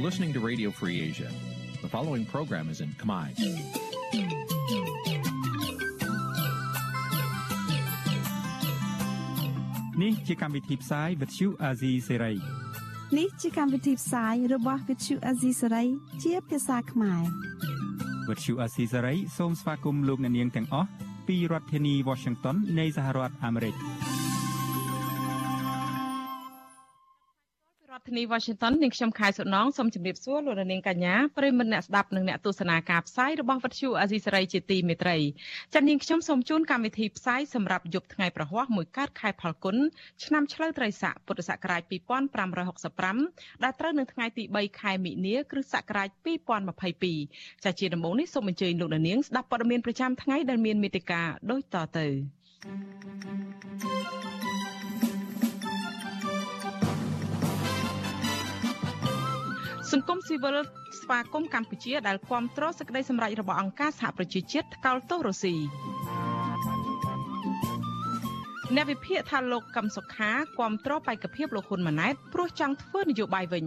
listening to Radio Free Asia. The following program is in Khmer. នេះជាកម្មវិធីផ្សាយ Vuthu Azizi Serai នេះជាកម្មវិធីផ្សាយរបស់ Vuthu Azizi Serai ជាភាសាខ្មែរ Vuthu Azizi Serai សូមស្វាគមន៍លោកអ្នកនាងទាំងអស់ពីរដ្ឋធានី Washington នៃសហរដ្ឋអាមេរិក។ ធានី Washington នាងខ្ញុំខែសុណងសូមជម្រាបសួរលោកនាងកញ្ញាប្រិយមិត្តអ្នកស្ដាប់និងអ្នកទស្សនាការផ្សាយរបស់វិទ្យុអាស៊ីសេរីជាទីមេត្រីចា៎នាងខ្ញុំសូមជូនកម្មវិធីផ្សាយសម្រាប់យប់ថ្ងៃប្រហ័សមួយកើតខែផលគុណឆ្នាំឆ្លូវត្រីស័កពុទ្ធសករាជ2565ដែលត្រូវនៅថ្ងៃទី3ខែមិនិនាគ្រិស្តសករាជ2022ចា៎ជាដំបូងនេះសូមអញ្ជើញលោកនាងស្ដាប់ព័ត៌មានប្រចាំថ្ងៃដែលមានមេត្តាដូចតទៅ thank you សង្គមស៊ីវិលស្វាគមន៍កម្ពុជាដែលគាំទ្រសេចក្តីសម្រេចរបស់អង្គការសហប្រជាជាតិថ្កោលទោសរុស្ស៊ីអ្នកវិភាគថាលោកកឹមសុខាគាំទ្របេក្ខភាពលោកហ៊ុនម៉ាណែតព្រោះចង់ធ្វើនយោបាយវិញ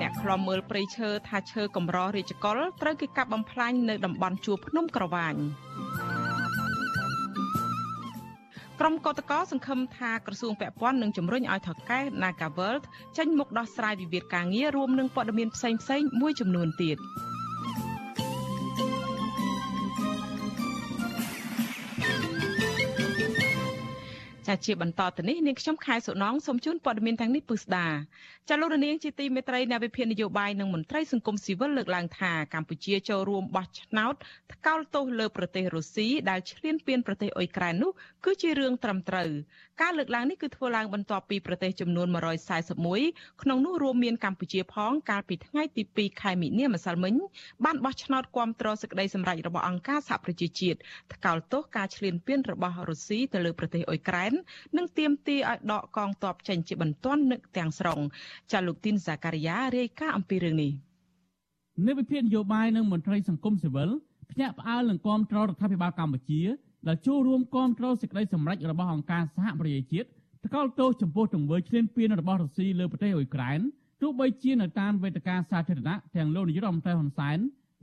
អ្នកខ្លំមើលព្រៃឈើថាឈើកម្ររាជកុលត្រូវគេកាប់បំផ្លាញនៅតំបន់ជួរភ្នំក្រវាញ ក្រុមកតកសង្ឃឹមថាក្រសួងពាក់ព័ន្ធនឹងជំរុញឲ្យថកែ Nagaworld ចេញមុខដោះស្រាយវិវាទការងាររួមនឹងព័ត៌មានផ្សេងៗមួយចំនួនទៀត។ ចាជាបន្តទៅនេះនាងខ្ញុំខែសុណងសូមជូនព័ត៌មានទាំងនេះពុស្ដាចាលោករនាងជាទីមេត្រីនៃវិភាននយោបាយនិងមន្ត្រីសង្គមស៊ីវិលលើកឡើងថាកម្ពុជាចូលរួមបោះឆ្នោតថ្កោលទោសលើប្រទេសរុស្ស៊ីដែលឈ្លានពានប្រទេសអ៊ុយក្រែននោះគឺជារឿងត្រឹមត្រូវការលើកឡើងនេះគឺធ្វើឡើងបន្ទាប់ពីប្រទេសចំនួន141ក្នុងនោះរួមមានកម្ពុជាផង កាលពីថ្ងៃទី2ខែមិនិនាម្សិលមិញបានបោះឆ្នោតគាំទ្រសេចក្តីសម្រេចរបស់អង្គការសហប្រជាជាតិថ្កោលទោសការឈ្លានពានរបស់រុស្ស៊ីទៅលើប្រទេសអ៊ុយក្រែននិងទាមទារឲ្យដកកងទ័ពចេញជាបន្ទាន់នឹកទាំងស្រុងចាលោកទីនសាការីយ៉ារាយការណ៍អំពីរឿងនេះនៃវិភាគនយោបាយនិងមន្ត្រីសង្គមស៊ីវិលភ្ញាក់ផ្អើលនឹងគាំទ្ររដ្ឋាភិបាលកម្ពុជាដែលចូលរួមគាំទ្រសេចក្តីសម្រេចរបស់អង្គការសហប្រជាជាតិថ្កោលទោសចំពោះទង្វើឈ្លានពានរបស់រុស្ស៊ីលើប្រទេសអ៊ុយក្រែនទោះបីជានៅតាមវេទិកាសាធារណៈទាំងលោកនាយរដ្ឋមន្ត្រីហ៊ុនសែន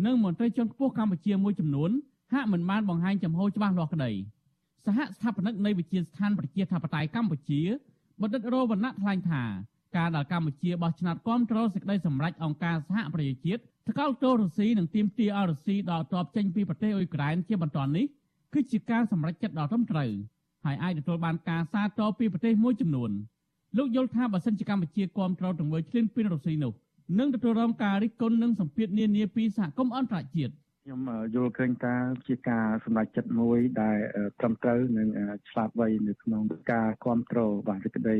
និងមន្ត្រីជាន់ខ្ពស់កម្ពុជាមួយចំនួនហាក់មិនបានបង្ហាញចំហច្បាស់លាស់ក្តី សហស្ថាបនិកនៃវិទ្យាស្ថានប្រជាធិបតេយ្យកម្ពុជាបណ្ឌិតរវណ្ណៈថ្លែងថាការដែលកម្ពុជាបោះឆ្នោតគាំទ្រសេចក្តីសម្រេចអង្គការសហប្រជាជាតិថ្កោលទោសរុស្ស៊ីនិងទាមទារឲ្យរុស្ស៊ីដកទ័ពចេញពីប្រទេសអ៊ុយក្រែនជាបន្តនេះគឺជាការសម្រេចចិត្តដ៏ត្រឹមត្រូវហើយអាចទទួលបានការសាទរពីប្រទេសមួយចំនួនលោកយល់ថាបើសិនជាកម្ពុជាគាំទ្រទង្វើឈ្លានពានរុស្ស៊ីនោះនឹងទទួលរងការរិះគន់និងសម្ពាធនានាពីសហគមន៍អន្តរជាតិ។ ខ្ញុំយល់ឃើញថាជាការសម្រេចចិត្តមួយដែលត្រឹមត្រូវនិងឆ្លាតវៃនៅក្នុងការគ្រប់គ្រងបាទសេចក្តី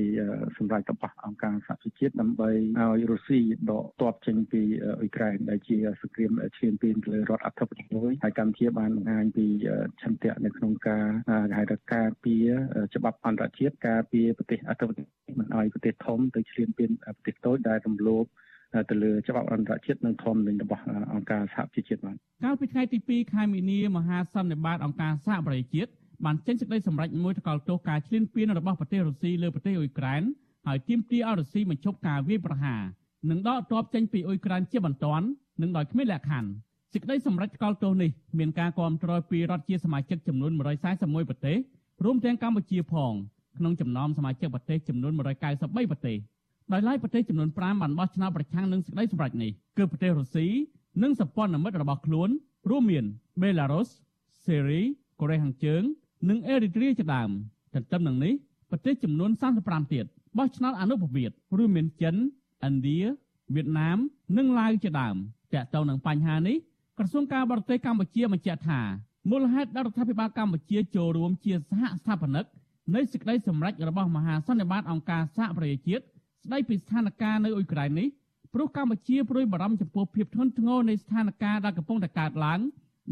សម្រេចរបស់អង្គការសហប្រជាជាតិដើម្បីឲ្យរុស្ស៊ីដកទ័ពចេញពីអ៊ុយក្រែនដែលជាសង្គ្រាមឈានពានទៅលើរដ្ឋអធិបតេយ្យមួយហើយកម្ពុជាបានបង្ហាញពីឆន្ទៈនៅក្នុងការគេហៅថាការពារច្បាប់អន្តរជាតិការពារប្រទេសអធិបតេយ្យមិនឲ្យប្រទេសធំទៅឈ្លានពានប្រទេសតូចដែលរំលោភ ទៅលើច្បាប់អន្តរជាតិនិងធម្មនុញ្ញរបស់អង្គការសហប្រជាជាតិបានកាលពីថ្ងៃទី2ខែមីនាមហាសន្និបាតអង្គការសហប្រជាជាតិបានចេញសេចក្តីសម្រេចមួយថ្កោលទោសការឈ្លានពានរបស់ប្រទេសរុស្ស៊ីលើប្រទេសអ៊ុយក្រែនហើយទាមទារឲ្យរុស្ស៊ីបញ្ឈប់ការវាយប្រហារនិងដកទ័ពចេញពីអ៊ុយក្រែនជាបន្ទាន់និងដោយគ្មានលក្ខខណ្ឌសេចក្តីសម្រេចថ្កោលទោសនេះមានការគាំទ្រពីរដ្ឋជាសមាជិកចំនួន141ប្រទេសរួមទាំងកម្ពុជាផងក្នុងចំណោមសមាជិកប្រទេសចំនួន193ប្រទេស ដោយឡែកប្រទេសចំនួន5បានបោះឆ្នោតប្រឆាំងនឹងសេចក្តីសម្រេចនេះគឺប្រទេសរុស្ស៊ីនិងសម្ព័ន្ធមិត្តរបស់ខ្លួនរួមមានបេឡារុសសេរីកូរ៉េខាងជើង និងអេរីត្រាជាដើមទន្ទឹមនឹងនេះប្រទេសចំនួន35ទៀតបោះឆ្នោតអនុប្រវត្តិរួមមានចិនឥណ្ឌាវៀតណាម និងឡាវជាដើមតាក់ទងនឹងបញ្ហានេះក្រសួងការបរទេសកម្ពុជាបញ្ជាក់ថាមូលហេតុដែលរដ្ឋាភិបាលកម្ពុជាចូលរួមជាសហស្ថាបនិកនៃសេចក្តីសម្រេចរបស់មហាសន្និបាតអង្គការសហប្រជាជាតិ ស្ដីពីស្ថានភាពនៅអ៊ុយក្រែននេះព្រោះកម្ពុជាព្រួយបារម្ភចំពោះភាពធ្ងន់ធ្ងរនៃស្ថានភាពដែលកំពុងតែកើតឡើង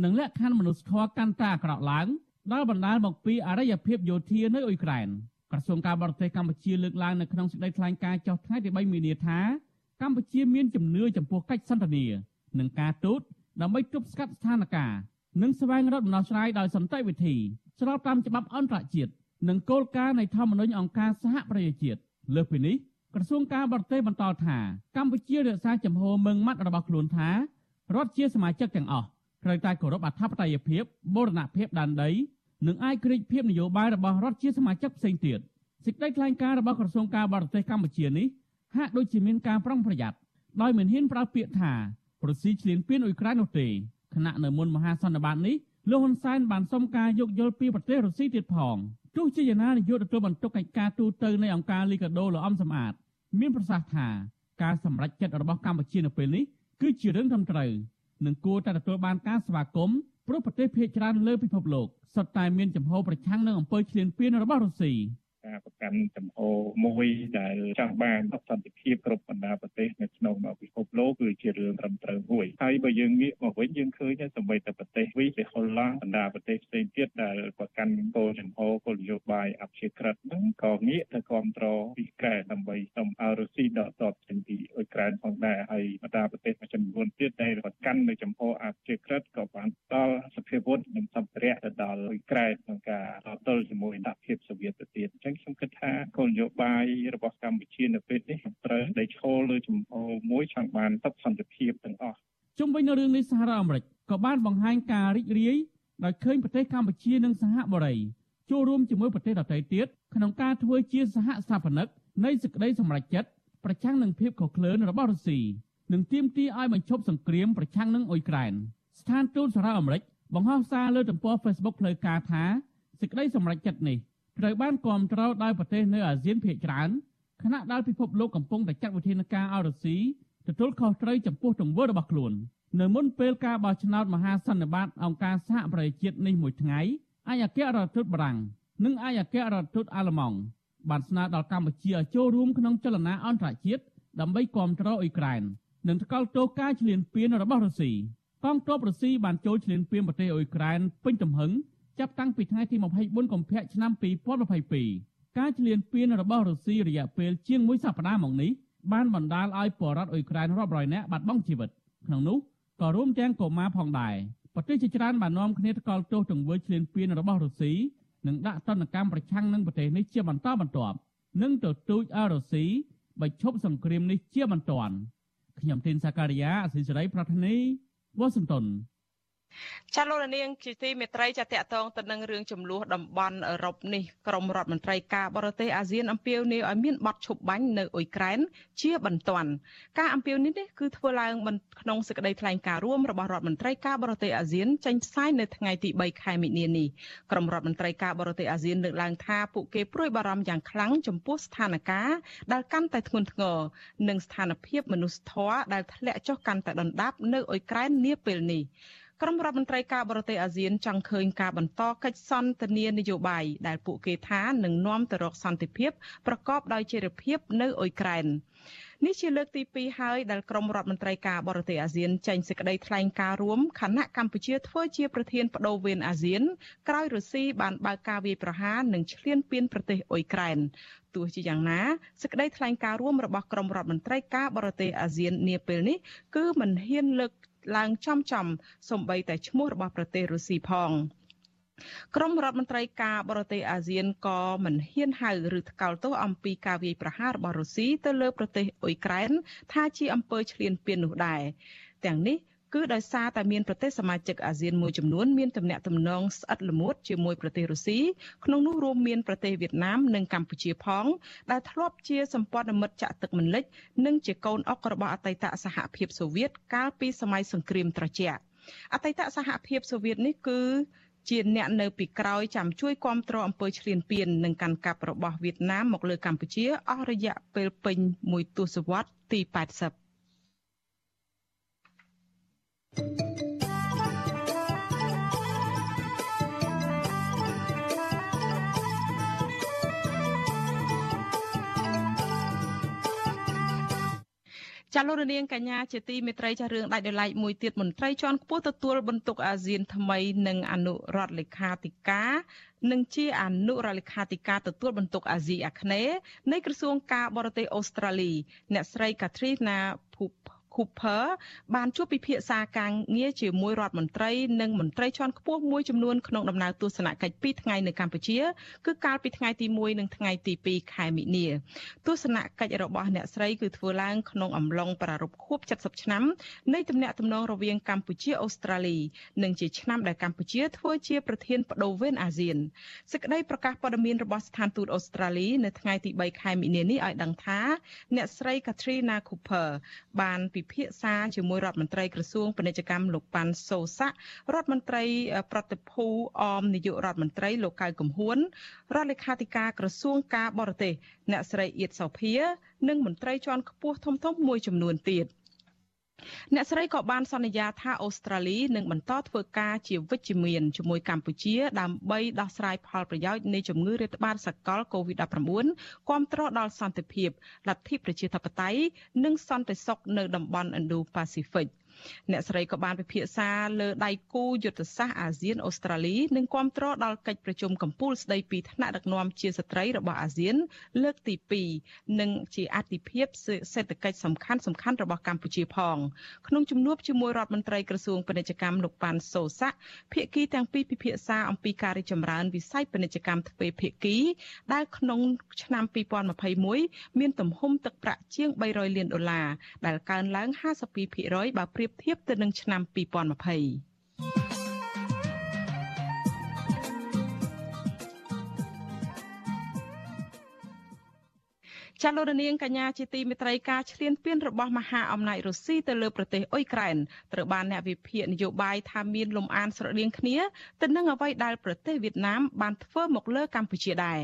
និងលក្ខខណ្ឌមនុស្សធម៌កាន់តែអាក្រក់ឡើងដែលបណ្ដាលមកពីអរិយភាពយោធានៅអ៊ុយក្រែនក្រសួងការបរទេសកម្ពុជាលើកឡើងនៅក្នុងសេចក្តីថ្លែងការណ៍ចុះថ្ងៃទី3មីនាថាកម្ពុជាមានជំនឿចំពោះកិច្ចសន្ទនានិងការទូតដើម្បីទប់ស្កាត់ស្ថានភាពនិងស្វែងរកដំណោះស្រាយដោយសន្តិវិធីស្របតាមច្បាប់អន្តរជាតិនិងគោលការណ៍នៃធម្មនុញ្ញអង្គការសហប្រជាជាតិលើសពីនេះ ក្រសួងការបរទេសបន្តថាកម្ពុជារក្សាចំហមឹងម៉ាត់របស់ខ្លួនថារដ្ឋជាសមាជិកទាំងអស់ត្រូវតែគោរពអធិបតេយ្យភាពបូរណភាពដែនដីនិងឯករាជ្យភាពនយោបាយរបស់រដ្ឋជាសមាជិកផ្សេងទៀតសេចក្តីថ្លែងការណ៍របស់ក្រសួងការបរទេសកម្ពុជានេះហាក់ដូចជាមានការប្រុងប្រយ័ត្នដោយមិនហ៊ានប្រើពាក្យថារុស្ស៊ីឈ្លានពានអ៊ុយក្រែននោះទេខណៈនៅមុនមហាសន្និបាតនេះលោកហ៊ុនសែនបានសុំការយោគយល់ពីប្រទេសរុស្ស៊ីទៀតផងទោះជាយ៉ាងណានាយកទទួលបន្ទុកកិច្ចការទូតទៅនៃអង្គការលីកាដូលោកអំសំអាត មានប្រសាសន៍ថាការសម្រេចចិត្តរបស់កម្ពុជានៅពេលនេះគឺជារឿងត្រឹមត្រូវនិងគួរតែទទួលបានការស្វាគមន៍ព្រោះប្រទេសភាគច្រើនលើពិភពលោកសុទ្ធតែមានចំហប្រឆាំងនឹងអំពើឈ្លានពានរបស់រុស្ស៊ី ការប្រកាន់ចំហមួយដែលចង់បានសន្តិភាពគ្រប់បណ្ដាប្រទេសនៅក្នុងពិភពលោកគឺជារឿងត្រឹមត្រូវមួយហើយបើយើងងាកមកវិញយើងឃើញថាសម្បីតែប្រទេសវីសេហុលឡង់បណ្ដាប្រទេសផ្សេងទៀតដែលប្រកាន់គោលចំហគោលនយោបាយអព្យាក្រឹតហ្នឹងក៏ងាកទៅគ្រប់គ្រងពីកែដើម្បីសុំឲ្យរុស្ស៊ីដកទ័ពចេញពីអ៊ុយក្រែនផងដែរហើយបណ្ដាប្រទេសមួយចំនួនទៀតដែលប្រកាន់នៅចំហអព្យាក្រឹតក៏បានដល់សភាវុធនិងសម្ភារៈទៅដល់អ៊ុយក្រែនក្នុងការតទល់ជាមួយសហភាពសូវៀតទៅទៀតអញ្ចឹងខ្ញុំគិតថាគោលនយោបាយរបស់កម្ពុជានៅពេលនេះត្រូវដែលឈលលើចំហមួយចង់បានសុខសន្តិភាពទាំងអស់ជុំវិញនៅរឿងនេះសហរដ្ឋអាមេរិកក៏បានបង្ហាញការរីករាយដោយឃើញប្រទេសកម្ពុជានិងសហបុរីចូលរួមជាមួយប្រទេសដទៃទៀតក្នុងការធ្វើជាសហស្ថាបនិកនៃសេចក្តីសម្រេចចិត្តប្រឆាំងនឹងភាពខុសឃ្លើនរបស់រុស្ស៊ីនិងទាមទារឲ្យបញ្ឈប់សង្គ្រាមប្រឆាំងនឹងអ៊ុយក្រែនស្ថានទូតសហរដ្ឋអាមេរិកបង្ហោះសារលើទំព័រ Facebook ផ្លូវការថាសេចក្តីសម្រេចចិត្តនេះ ត្រូវបានគាំទ្រដោយប្រទេសនៅអាស៊ានភាគច្រើនខណៈដែលពិភពលោកកំពុងតែចាត់វិធានការអរុស៊ីទទួលខុសត្រូវចំពោះទង្វើរបស់ខ្លួននៅមុនពេលការបោះឆ្នោតមហាសន្និបាតអង្គការសហប្រជាជាតិនេះមួយថ្ងៃឯកអគ្គរដ្ឋទូតបារាំងនិងឯកអគ្គរដ្ឋទូតអាល្លឺម៉ង់បានស្នើដល់កម្ពុជាឲ្យចូលរួមក្នុងចលនាអន្តរជាតិដើម្បីគាំទ្រអ៊ុយក្រែននិងថ្កោលទោសការឈ្លានពានរបស់រុស្ស៊ីកងទ័ពរុស្ស៊ីបានចូលឈ្លានពានប្រទេសអ៊ុយក្រែនពេញទំហឹង ចាប់តាំងពីថ្ងៃទី24កុម្ភៈឆ្នាំ2022ការឈ្លានពានរបស់រុស្ស៊ីរយៈពេលជាងមួយសប្តាហ៍មកនេះបានបណ្ដាលឲ្យពលរដ្ឋអ៊ុយក្រែនរាប់រយនាក់បាត់បង់ជីវិតក្នុងនោះក៏រួមទាំងកុមារផងដែរប្រទេសជាច្រើនបាននាំគ្នាថ្កោលទោសទង្វើឈ្លានពានរបស់រុស្ស៊ីនិងដាក់ទណ្ឌកម្មប្រឆាំងនឹងប្រទេសនេះជាបន្តបន្ទាប់និងទទូចឲ្យរុស្ស៊ីបញ្ឈប់សង្គ្រាមនេះជាបន្ទាន់ខ្ញុំធីនសាការីយ៉ាអសិសរីប្រធានីវ៉ាស៊ីនតោន ចាលោកនាងជាទីមេត្រីចាតកតងទៅនឹងរឿងចំនួនតំបន់អឺរ៉ុបនេះក្រមរដ្ឋមន្ត្រីការបរទេសអាស៊ានអំពាវនាវឲ្យមានបទឈប់បាញ់នៅអ៊ុយក្រែនជាបន្ទាន់ការអំពាវនាវនេះគឺធ្វើឡើងក្នុងសេចក្តីថ្លែងការណ៍រួមរបស់រដ្ឋមន្ត្រីការបរទេសអាស៊ានចេញផ្សាយនៅថ្ងៃទី3ខែមិនិនានេះក្រមរដ្ឋមន្ត្រីការបរទេសអាស៊ានលើកឡើងថាពួកគេព្រួយបារម្ភយ៉ាងខ្លាំងចំពោះស្ថានភាពដែលកាន់តែធ្ងន់ធ្ងរនិងស្ថានភាពមនុស្សធម៌ដែលធ្លាក់ចុះកាន់តែដុនដាបនៅអ៊ុយក្រែននាពេលនេះ ក្រុមរដ្ឋមន្ត្រីការបរទេសអាស៊ានចង់ឃើញការបន្តកិច្ចសន្ទនានយោបាយដែលពួកគេថានឹងនាំទៅរកសន្តិភាពប្រកបដោយចីរភាពនៅអ៊ុយក្រែននេះជាលើកទី2ហើយដែលក្រុមរដ្ឋមន្ត្រីការបរទេសអាស៊ានចេញសេចក្តីថ្លែងការណ៍រួមខណៈកម្ពុជាធ្វើជាប្រធានបដូវវេនអាស៊ានក្រោយរុស្ស៊ីបានបើកការវាយប្រហារនិងឈ្លានពានប្រទេសអ៊ុយក្រែនទោះជាយ៉ាងណាសេចក្តីថ្លែងការណ៍រួមរបស់ក្រុមរដ្ឋមន្ត្រីការបរទេសអាស៊ាននាពេលនេះគឺមិនហ៊ានលើក ឡើងចំចំសំបីតែឈ្មោះរបស់ប្រទេសរុស្ស៊ីផងក្រមរដ្ឋមន្ត្រីការបរទេសអាស៊ានក៏មិនហ៊ានហៅឬថ្កោលទោសអំពីការវាយប្រហាររបស់រុស្ស៊ីទៅលើប្រទេសអ៊ុយក្រែនថាជាអំពើឈ្លានពាននោះដែរទាំងនេះ គឺដោយសារតែមានប្រទេសសមាជិកអាស៊ានមួយចំនួនមានទំនាក់ទំនងស្អិតល្មួតជាមួយប្រទេសរុស្ស៊ីក្នុងនោះរួមមានប្រទេសវៀតណាមនិងកម្ពុជាផង ដែលធ្លាប់ជាសម្ព័ន្ធមិត្តចាក់ទឹកមិនលិចនិងជាកូនអុករបស់អតីតសហភាពសូវៀតកាលពីសម័យសង្គ្រាមត្រជាក់អតីតសហភាពសូវៀតនេះគឺជាអ្នកនៅពីក្រោយចាំជួយគ្រប់គ្រងអំពើឈ្លានពាននិងកាន់កាប់របស់វៀតណាមមកលើកម្ពុជាអស់រយៈពេលពេញមួយទសវត្សរ៍ទី80 ចាលោករនាងកញ្ញាជាទីមេត្រីចារឿងដាច់ដោយឡែកមួយទៀតមន្ត្រីជាន់ខ្ពស់ទទួលបន្ទុកអាស៊ានថ្មីនិងអនុរដ្ឋលេខាធិការនិងជាអនុរដ្ឋលេខាធិការទទួលបន្ទុកអាស៊ីអាគ្នេយ៍នៃក្រសួងការបរទេសអូស្ត្រាលីអ្នកស្រី Katrina Cooper បានជួបពិភាក្សាការងារជាមួយរដ្ឋមន្ត្រីនិងមន្ត្រីជាន់ខ្ពស់មួយចំនួនក្នុងដំណើរទស្សនកិច្ច2ថ្ងៃនៅកម្ពុជាគឺកាលពីថ្ងៃទី1និងថ្ងៃទី2ខែមិនិនាទស្សនកិច្ចរបស់អ្នកស្រីគឺធ្វើឡើងក្នុងអំឡុងប្រារព្ធខួប70ឆ្នាំនៃទំនាក់ទំនងរវាងកម្ពុជាអូស្ត្រាលីនិងជាឆ្នាំដែលកម្ពុជាធ្វើជាប្រធានបដូវវេនអាស៊ានសេចក្តីប្រកាសព័ត៌មានរបស់ស្ថានទូតអូស្ត្រាលីនៅថ្ងៃទី3ខែមិនិនានេះឲ្យដឹងថាអ្នកស្រី Katrina Cooper បានពិភាក្សាជាមួយរដ្ឋមន្ត្រីក្រសួងពាណិជ្ជកម្មលោកប៉ាន់សូសាក់រដ្ឋមន្ត្រីប្រតិភូអមនាយករដ្ឋមន្ត្រីលោកកៅកំហួនរដ្ឋលេខាធិការក្រសួងការបរទេសអ្នកស្រីអៀតសោភា និងមន្ត្រីជាន់ខ្ពស់ធំៗមួយចំនួនទៀត អ្នកស្រីក៏បានសន្យាថាអូស្ត្រាលីនឹងបន្តធ្វើការជាវិជ្ជមានជាមួយកម្ពុជា ដើម្បីដោះស្រាយផលប្រយោជន៍នៃជំងឺរាតត្បាតសកល COVID-19 គាំទ្រដល់សន្តិភាពលទ្ធិប្រជាធិបតេយ្យនិងសន្តិសុខនៅតំបន់ Indo-Pacific ។ អ្នកស្រីក៏បានពិភាក្សាលើដៃគូយុទ្ធសាស្ត្រអាស៊ានអូស្ត្រាលីនិងគាំទ្រដល់កិច្ចប្រជុំកំពូលស្ដីពីថ្នាក់ដឹកនាំជាស្ត្រីរបស់អាស៊ាន លើកទី2និងជាអតិភិបសេដ្ឋកិច្ចសំខាន់សំខាន់របស់កម្ពុជាផងក្នុងជំនួបជាមួយរដ្ឋមន្ត្រីក្រសួងពាណិជ្ជកម្មលោកប៉ាន់សូសាក់ភាគីទាំងពីរពិភាក្សាអំពីការរីកចម្រើនវិស័យពាណិជ្ជកម្មទ្វេភាគី ដែលក្នុងឆ្នាំ2021មានទំហំទឹកប្រាក់ជាង300លានដុល្លារដែលកើនឡើង52%បើប្រៀបបធៀបទៅនឹងឆ្នាំ2020 ចាលោករនាងកញ្ញាជាទីមេត្រីការឈ្លានពានរបស់មហាអំណាចរុស្ស៊ីទៅលើប្រទេសអ៊ុយក្រែនត្រូវបានអ្នកវិភាគនយោបាយថាមានលំអានស្រដៀងគ្នាទៅនឹងអ្វីដែលប្រទេសវៀតណាមបានធ្វើមកលើកម្ពុជាដែរ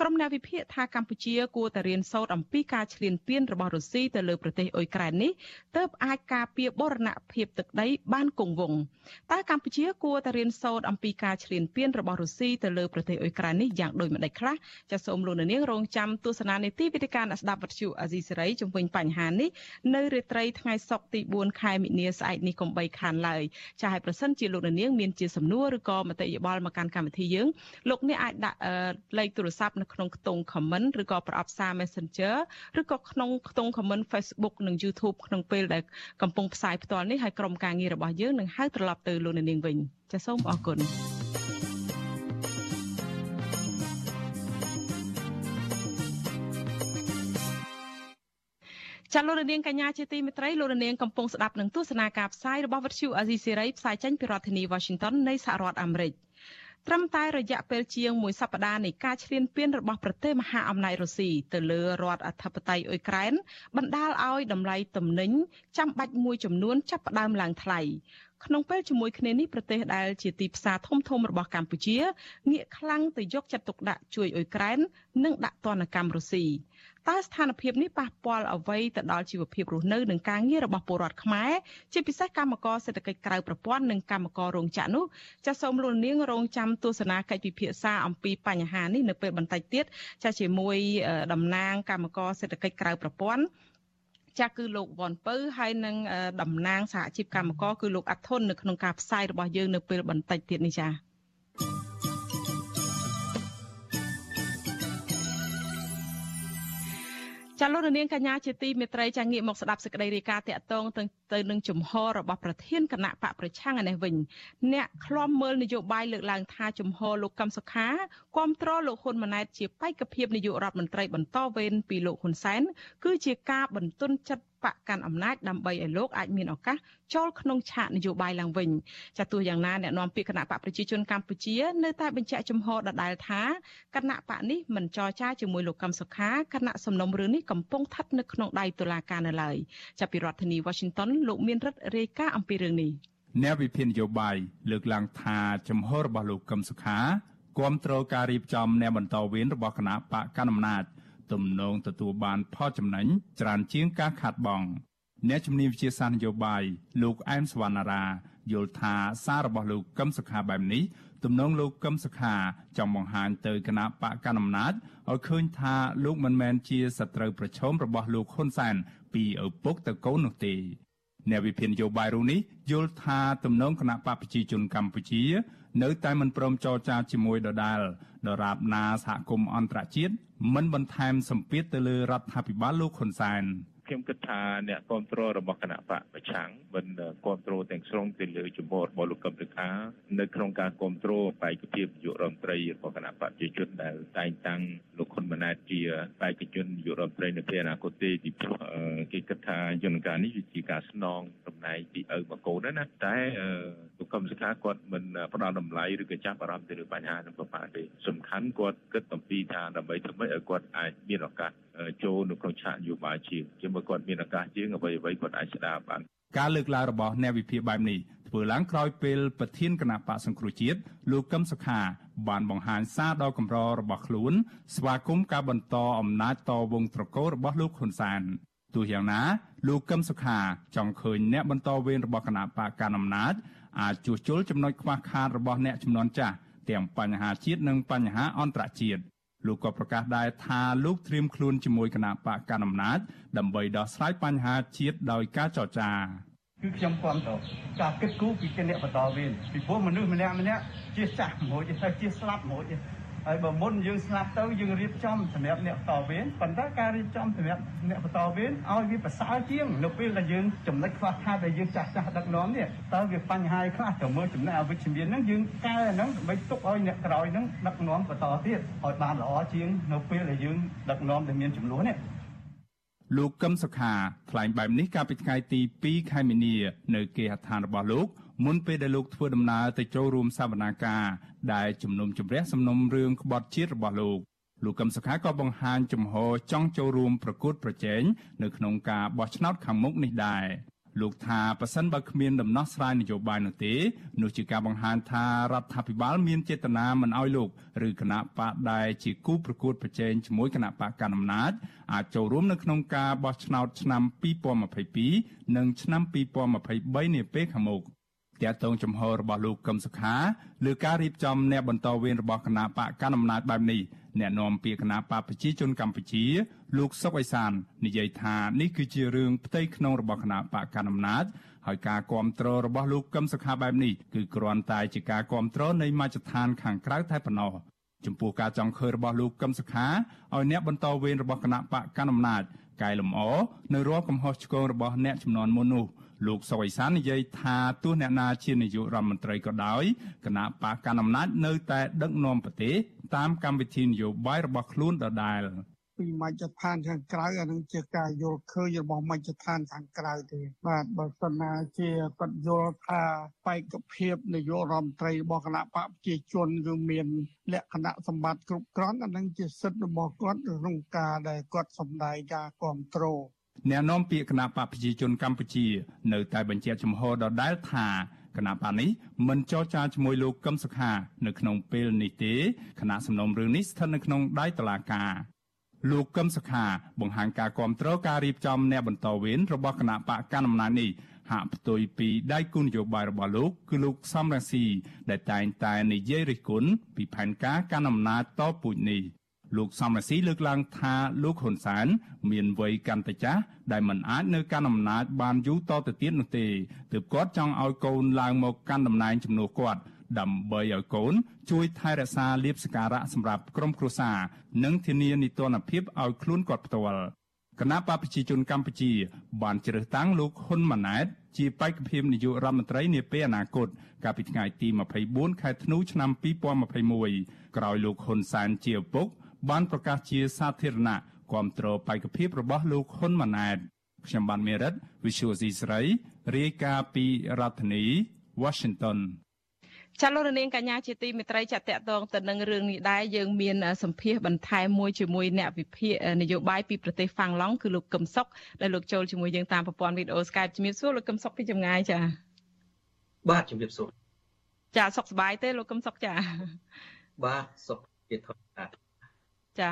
ក្រុមអ្នកវិភាគថាកម្ពុជាគួរតែរៀនសូត្រអំពីការឈ្លានពានរបស់រុស្ស៊ីទៅលើប្រទេសអ៊ុយក្រែននេះទើបអាចការពារបូរណភាពទឹកដីបានគង់វង្សតើកម្ពុជាគួរតែរៀនសូត្រអំពីការឈ្លានពានរបស់រុស្ស៊ីទៅលើប្រទេសអ៊ុយក្រែននេះយ៉ាងដូចម្តេចខ្លះចាសសូមលោកនាងរងចាំទស្សនានីតិវិទ្យាអ្នកស្ដាប់វិទ្យុអាស៊ីសេរីជំវិញបញ្ហានេះនៅរាត្រីថ្ងៃសុក្រទី4ខែមិនិនាស្អែកនេះកុំបីខានឡើយចា៎ហើយប្រសិនជាលោកនាងមានជាសំណួរឬក៏មតិយោបល់មកកាន់កម្មវិធីយើងលោកអ្នកអាចដាក់លេខទូរស័ព្ទនៅក្នុងខ្ទង់ comment ឬក៏ប្រអប់សារ Messenger ឬក៏ក្នុងខ្ទង់ comment Facebook និង YouTube ក្នុងពេលដែលកំពុងផ្សាយផ្ទាល់នេះហើយក្រុមការងាររបស់យើងនឹងហៅត្រឡប់ទៅលោកនាងវិញចាសសូមអរគុណ ចាលោករនាងកញ្ញាជាទីមេត្រីលោករនាងកំពុងស្ដាប់នឹងទស្សនាការផ្សាយរបស់វិទ្យុអាស៊ីសេរីផ្សាយចេញពីរដ្ឋធានី Washington នៃសហរដ្ឋអាមេរិកត្រឹមតែរយៈពេលជាងមួយសប្តាហ៍នៃការឈ្លានពានរបស់ប្រទេសមហាអំណាចរុស្ស៊ីទៅលើរដ្ឋអធិបតេយ្យអ៊ុយក្រែនបណ្ដាលឲ្យតម្លៃទំនិញចាំបាច់មួយចំនួនចាប់ផ្ដើមឡើងថ្លៃ ក្នុងពេលជាមួយគ្នានេះប្រទេសដែលជាទីផ្សារធំធំរបស់កម្ពុជាងាកខ្លាំងទៅយកចិត្តទុកដាក់ជួយអ៊ុយក្រែននិងដាក់ទណ្ឌកម្មរុស្ស៊ីតើស្ថានភាពនេះប៉ះពាល់អ្វីទៅដល់ជីវភាពរស់នៅនិងការងាររបស់ពលរដ្ឋខ្មែរជាពិសេសកម្មករសេដ្ឋកិច្ចក្រៅប្រព័ន្ធនិងកម្មកររោងចក្រនោះចាសសូមលោកនាងរងចាំទស្សនាកិច្ចពិភាក្សាអំពីបញ្ហានេះនៅពេលបន្តិចទៀតចាសជាមួយតំណាងកម្មករសេដ្ឋកិច្ចក្រៅប្រព័ន្ធ ចាស់គឺលោកវ៉ាន់ពៅហើយនឹងតំណាងសហជីពកម្មករគឺលោកអាត់ធុននៅក្នុងការផ្សាយរបស់យើងនៅពេលបន្តិចទៀតនេះចា៎ ចាលោកនាងកញ្ញាជាទីមេត្រីចាងាកមកស្ដាប់សេចក្តីរាយការណ៍តាក់ទងទៅនឹងជំហររបស់ប្រធានគណៈបកប្រឆាំងឯនេះវិញអ្នកខ្លំមើលនយោបាយលើកឡើងថាជំហរលោកកឹមសុខាគ្រប់គ្រងលោកហ៊ុនម៉ាណែតជាបេក្ខភាពនាយករដ្ឋមន្ត្រីបន្តវេនពីលោកហ៊ុនសែនគឺជាការបន្ទន់ចិត្ត បកកាន់អំណាចដើម្បីឲ្យលោកអាចមានឱកាសចូលក្នុងឆាកនយោបាយឡើងវិញចាទោះយ៉ាងណាអ្នកនាំពាក្យគណៈបកប្រជាជនកម្ពុជានៅតែបញ្ជាក់ចំហដដែលថាគណៈបកនេះមិនចរចាជាមួយលោកកឹមសុខាគណៈសំណុំរឿងនេះកំពុងស្ថិតនៅក្នុងដៃតុលាការនៅឡើយចាប់ពីរដ្ឋធានី Washington លោកមានរិទ្ធរាយការណ៍អំពីរឿងនេះអ្នកវិភាគនយោបាយលើកឡើងថាចំហរបស់លោកកឹមសុខាគាំទ្រការរៀបចំអ្នកបន្តវេនរបស់គណៈបកកណ្ដាលអំណាច ទំនងទទួលបានផលចំណេញច្រើនជាងការខាត់បងអ្នកជំនាញវិជាសាស្ត្រនយោបាយលោកអែមសវណ្ណារាយល់ថាសាររបស់លោកកឹមសុខាបែបនេះទំនងលោកកឹមសុខាចង់បង្ហាញទៅគណៈបកកណ្ដាលអំណាចឲ្យឃើញថាលោកមិនមែនជាសត្រូវប្រឈមរបស់លោកហ៊ុនសែនពីឪពុកទៅកូននោះទេអ្នកវិភាគនយោបាយរូបនេះយល់ថាទំនងគណៈបកប្រជាជនកម្ពុជា នៅតែមិនព្រមចរចាជាមួយដដាលដរាបណាសហគមន៍អន្តរជាតិ មិនបន្ថែមសម្ពាធទៅលើរដ្ឋាភិបាលលោកហ៊ុនសែន ខ្ញុំគិតថាអ្នកគ្រប់គ្រងរបស់គណៈបកប្រឆាំងមិនគ្រប់គ្រងទាំងស្រុងទៅលើជំហររបស់លោកកឹមសុខានៅក្នុងការគ្រប់គ្រងបេក្ខភាពនាយករដ្ឋមន្ត្រីរបស់គណៈបកប្រជាជនដែលតែងតាំងលោកហ៊ុនម៉ាណែតជាបេក្ខជននាយករដ្ឋមន្ត្រីនៅពេលអនាគតទេពីព្រោះគេគិតថាយន្តការនេះវាជាការស្នងតំណែងពីឪមកកូនណាតែលោកកឹមសុខាគាត់មិនផ្ដល់តម្លៃឬក៏ចាប់អារម្មណ៍ទៅលើបញ្ហានឹងប្រព័ន្ធទេសំខាន់គាត់គិតអំពីថាដើម្បីធ្វើម៉េចឲ្យគាត់អាចមានឱកាស ចូលនៅក្នុងឆាកនយោបាយជាងជាមួយគាត់មានឱកាសជាងអ្វីអ្វីគាត់អាចស្ដារបានការលើកឡើងរបស់អ្នកវិភាគបែបនេះធ្វើឡើងក្រោយពេលប្រធានគណៈបកសង្គ្រោះជាតិលោកកឹមសុខាបានបង្ហាញសារដ៏កម្ររបស់ខ្លួន ស្វាគមន៍ការបន្តអំណាចតវងត្រកូលរបស់លោកហ៊ុនសានទោះយ៉ាងណាលោកកឹមសុខាចង់ឃើញអ្នកបន្តវេនរបស់គណៈបកកណ្ដាលអំណាចអាចជួសជុលចំណុចខ្វះខាតរបស់អ្នកចំនួនចាស់ទាំងបញ្ហាជាតិនិងបញ្ហាអន្តរជាតិ លោកក៏ប្រកាសដែរថាលោកត្រៀមខ្លួនជាមួយគណៈបកកណ្ដាលអំណាចដើម្បីដោះស្រាយបញ្ហាជាតិដោយការចរចាគឺខ្ញុំគ្រប់តការគិតគូរពីជាអ្នកបន្តវេនពីព្រោះមនុស្សម្នាក់ម្នាក់ជាចាស់មួយទៅជាស្លាប់មួយ ហើយបើមុនយើងស្លាប់ទៅយើងរៀបចំសម្រាប់អ្នកបន្តវេនប៉ុន្តែការរៀបចំសម្រាប់អ្នកបន្តវេនឲ្យវាប្រសើរជាងនៅពេលដែលយើងចំណុចខ្វះខាតដែលយើងចាស់ចាស់ដឹកនាំនេះតើវាបញ្ហាខ្លះទៅមើលចំណុចអវិជ្ជមានហ្នឹងយើងកែហ្នឹងដើម្បីទុកឲ្យអ្នកក្រោយហ្នឹងដឹកនាំបន្តទៀតឲ្យបានល្អជាងនៅពេលដែលយើងដឹកនាំដែលមានចំនួននេះលោកកឹមសុខាថ្លែងបែបនេះកាលពីថ្ងៃទី2ខែមីនា នៅគេហដ្ឋានរបស់លោក មុនពេលដែលលោកធ្វើដំណើរទៅចូលរួមសវនាការដែលជំនុំជម្រះសំណុំរឿងក្បត់ជាតិរបស់លោកលោកកឹមសុខាក៏បង្ហាញចំហចង់ចូលរួមប្រកួតប្រជែងនៅក្នុងការបោះឆ្នោតខាងមុខនេះដែរលោកថាប៉ះសិនបើគ្មានដំណោះស្រាយនយោបាយនោះទេនោះជាការបង្ហាញថារដ្ឋាភិបាលមានចេតនាមិនអោយលោកឬគណៈបកដែលជាគូប្រកួតប្រជែងជាមួយគណៈបកកណ្ដាលអំណាចអាចចូលរួមនៅក្នុងការបោះឆ្នោតឆ្នាំ2022និងឆ្នាំ2023នាពេលខាងមុខ តាក់ទងចំហរបស់លោកកឹមសុខាលើការរៀបចំអ្នកបន្តវេនរបស់គណៈបកកណ្ដាលអំណាចបែបនេះអ្នកនាំពាក្យគណៈបកប្រជាជនកម្ពុជា លោកសុកអេសាននិយាយថានេះគឺជារឿងផ្ទៃក្នុងរបស់គណៈបកកណ្ដាលអំណាចហើយការគ្រប់គ្រងរបស់លោកកឹមសុខាបែបនេះគឺគ្រាន់តែជាការគ្រប់គ្រងនៃមជ្ឈដ្ឋានខាងក្រៅតែប៉ុណ្ណោះចំពោះការចង់ឃើញរបស់លោកកឹមសុខាឲ្យអ្នកបន្តវេនរបស់គណៈបកកណ្ដាលអំណាចកែលម្អនៅរាល់កំហុសឆ្គងរបស់អ្នកចំនួនមុននោះ លោកសុវ័យសាននិយាយថាទោះអ្នកណាជានាយករដ្ឋមន្ត្រីក៏ដោយគណៈបកកណ្ដាលអំណាចនៅតែដឹកនាំប្រទេសតាមកម្មវិធីនយោបាយរបស់ខ្លួនដដែលពីមជ្ឈដ្ឋានខាងក្រៅអានឹងជាការយល់ឃើញរបស់មជ្ឈដ្ឋានខាងក្រៅទេបាទបើសិនណាជាគាត់យល់ថាបេក្ខភាពនាយករដ្ឋមន្ត្រីរបស់គណៈបកប្រជាជនគឺមានលក្ខណៈសម្បត្តិគ្រប់គ្រាន់អានឹងជាសិទ្ធិរបស់គាត់ក្នុងការដែលគាត់សម្ដែងការគ្រប់គ្រង អ្នកនាំពាក្យគណៈបកប្រជាជនកម្ពុជា នៅតែបញ្ជាក់ចំហដដែលថាគណៈបកនេះមិនចរចាជាមួយលោកកឹមសុខា នៅក្នុងពេលនេះទេគណៈសំណុំរឿងនេះស្ថិតនៅក្នុងដៃតុលាការលោកកឹមសុខា បង្ហាញការគ្រប់គ្រងការរៀបចំអ្នកបន្តវេនរបស់គណៈបកកណ្ដាលអំណាចនេះហាក់ផ្ទុយពីដៃគូនយោបាយរបស់លោកគឺលោកសំរងស៊ីដែលតែងតែនិយាយរិះគន់ពីផែនការកាន់អំណាចតពូជនេះ លោកសំរាសីលើកឡើងថាលោកហ៊ុនសែនមានវ័យកាន់តែចាស់ដែលមិនអាចនៅកាន់អំណាចបានយូរតទៅទៀតនោះទេទើបគាត់ចង់ឲ្យកូនឡើងមកកាន់តំណែងជំនួសគាត់ដើម្បីឲ្យកូនជួយថែរក្សាលៀបសការៈសម្រាប់ក្រុមគ្រួសារនិងធានានីតិរដ្ឋភាពឲ្យខ្លួនគាត់ផ្ទាល់គណៈបព្វជិជនកម្ពុជា បានជ្រើសតាំងលោកហ៊ុនម៉ាណែត ជាបេក្ខភាពនាយករដ្ឋមន្ត្រីនាពេលអនាគតកាលពីថ្ងៃទី24ខែធ្នូឆ្នាំ2021ក្រោយលោកហ៊ុនសែនជាឪពុក បានប្រកាសជាសាធារណៈគាំទ្របេក្ខភាពរបស់លោកហ៊ុនម៉ាណែតខ្ញុំបានមេរិត Visual C ស្រីរាយការណ៍ពីរដ្ឋធានី Washington ចាលោករនាងកញ្ញាជាទីមេត្រីចាតតងទៅនឹងរឿងនេះដែរយើងមានសម្ភាសបន្ថែមមួយជាមួយអ្នកវិភាគនយោបាយពីប្រទេសហ្វាំងឡង់គឺលោកកឹមសុខដែលលោកចូលជាមួយយើងតាមប្រព័ន្ធវីដេអូ Skype ជំរាបសួរលោកកឹមសុខពីចម្ងាយចាបាទជំរាបសួរចាសុខសប្បាយទេលោកកឹមសុខចាបាទសុខជាធម្មតា ចា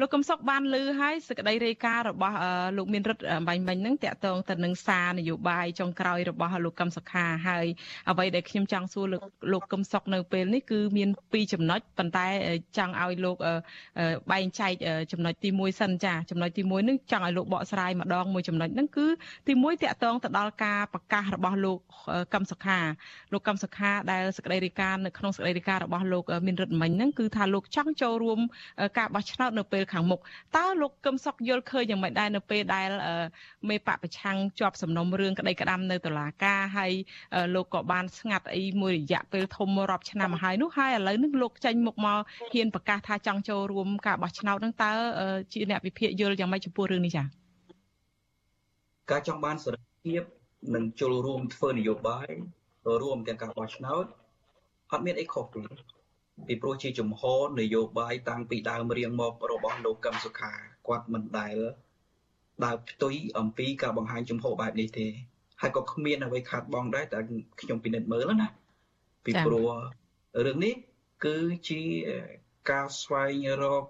លោកកឹមសុខបានលើហើយសេចក្តីរាយការណ៍របស់លោកមានរិទ្ធបាញ់មិញហ្នឹងតកតងទៅនឹងសារនយោបាយចុងក្រោយរបស់លោកកឹមសុខាហើយអ្វីដែលខ្ញុំចង់សួរលោកលោកកឹមសុខនៅពេលនេះគឺមានពីរចំណុចប៉ុន្តែចង់ឲ្យលោកបែងចែកចំណុចទី1សិនចាចំណុចទី1ហ្នឹងចង់ឲ្យលោកបកស្រាយម្ដងមួយចំណុចហ្នឹងគឺទី1តកតងទៅដល់ការប្រកាសរបស់លោកកឹមសុខាលោកកឹមសុខាដែលសេចក្តីរាយការណ៍នៅក្នុងសេចក្តីរាយការណ៍របស់លោកមានរិទ្ធមិញហ្នឹងគឺថាលោកចង់ចូលរួមការបោះឆ្នោតនៅពេលខាងមុខតើលោកកឹមសុខយល់ឃើញយ៉ាងម៉េចដែរនៅពេលដែលមេបកប្រឆាំងជាប់សំណុំរឿងក្តីក្តាំនៅតុលាការហើយលោកក៏បានស្ងាត់អីមួយរយៈពេលធំរាប់ឆ្នាំមកហើយនោះហើយឥឡូវនេះលោកចេញមុខមកហ៊ានប្រកាសថាចង់ចូលរួមការបោះឆ្នោតហ្នឹងតើជាអ្នកវិភាគយល់យ៉ាងម៉េចចំពោះរឿងនេះចា៎ការចង់បានសេរីភាពនិងចូលរួមធ្វើនយោបាយរួមទាំងការបោះឆ្នោតអត់មានអីខុសទេ ពីព្រោះជាជំហរនយោបាយតាំងពីដើមរៀងមករបស់លោកកឹមសុខាគាត់មិនដែលដើរផ្ទុយអំពីការបង្ហាញជំហរបែបនេះទេហើយក៏គ្មានអ្វីខាត់បងដែរតែខ្ញុំពិនិត្យមើលណាពីព្រោះរឿងនេះគឺជាការស្វែងរក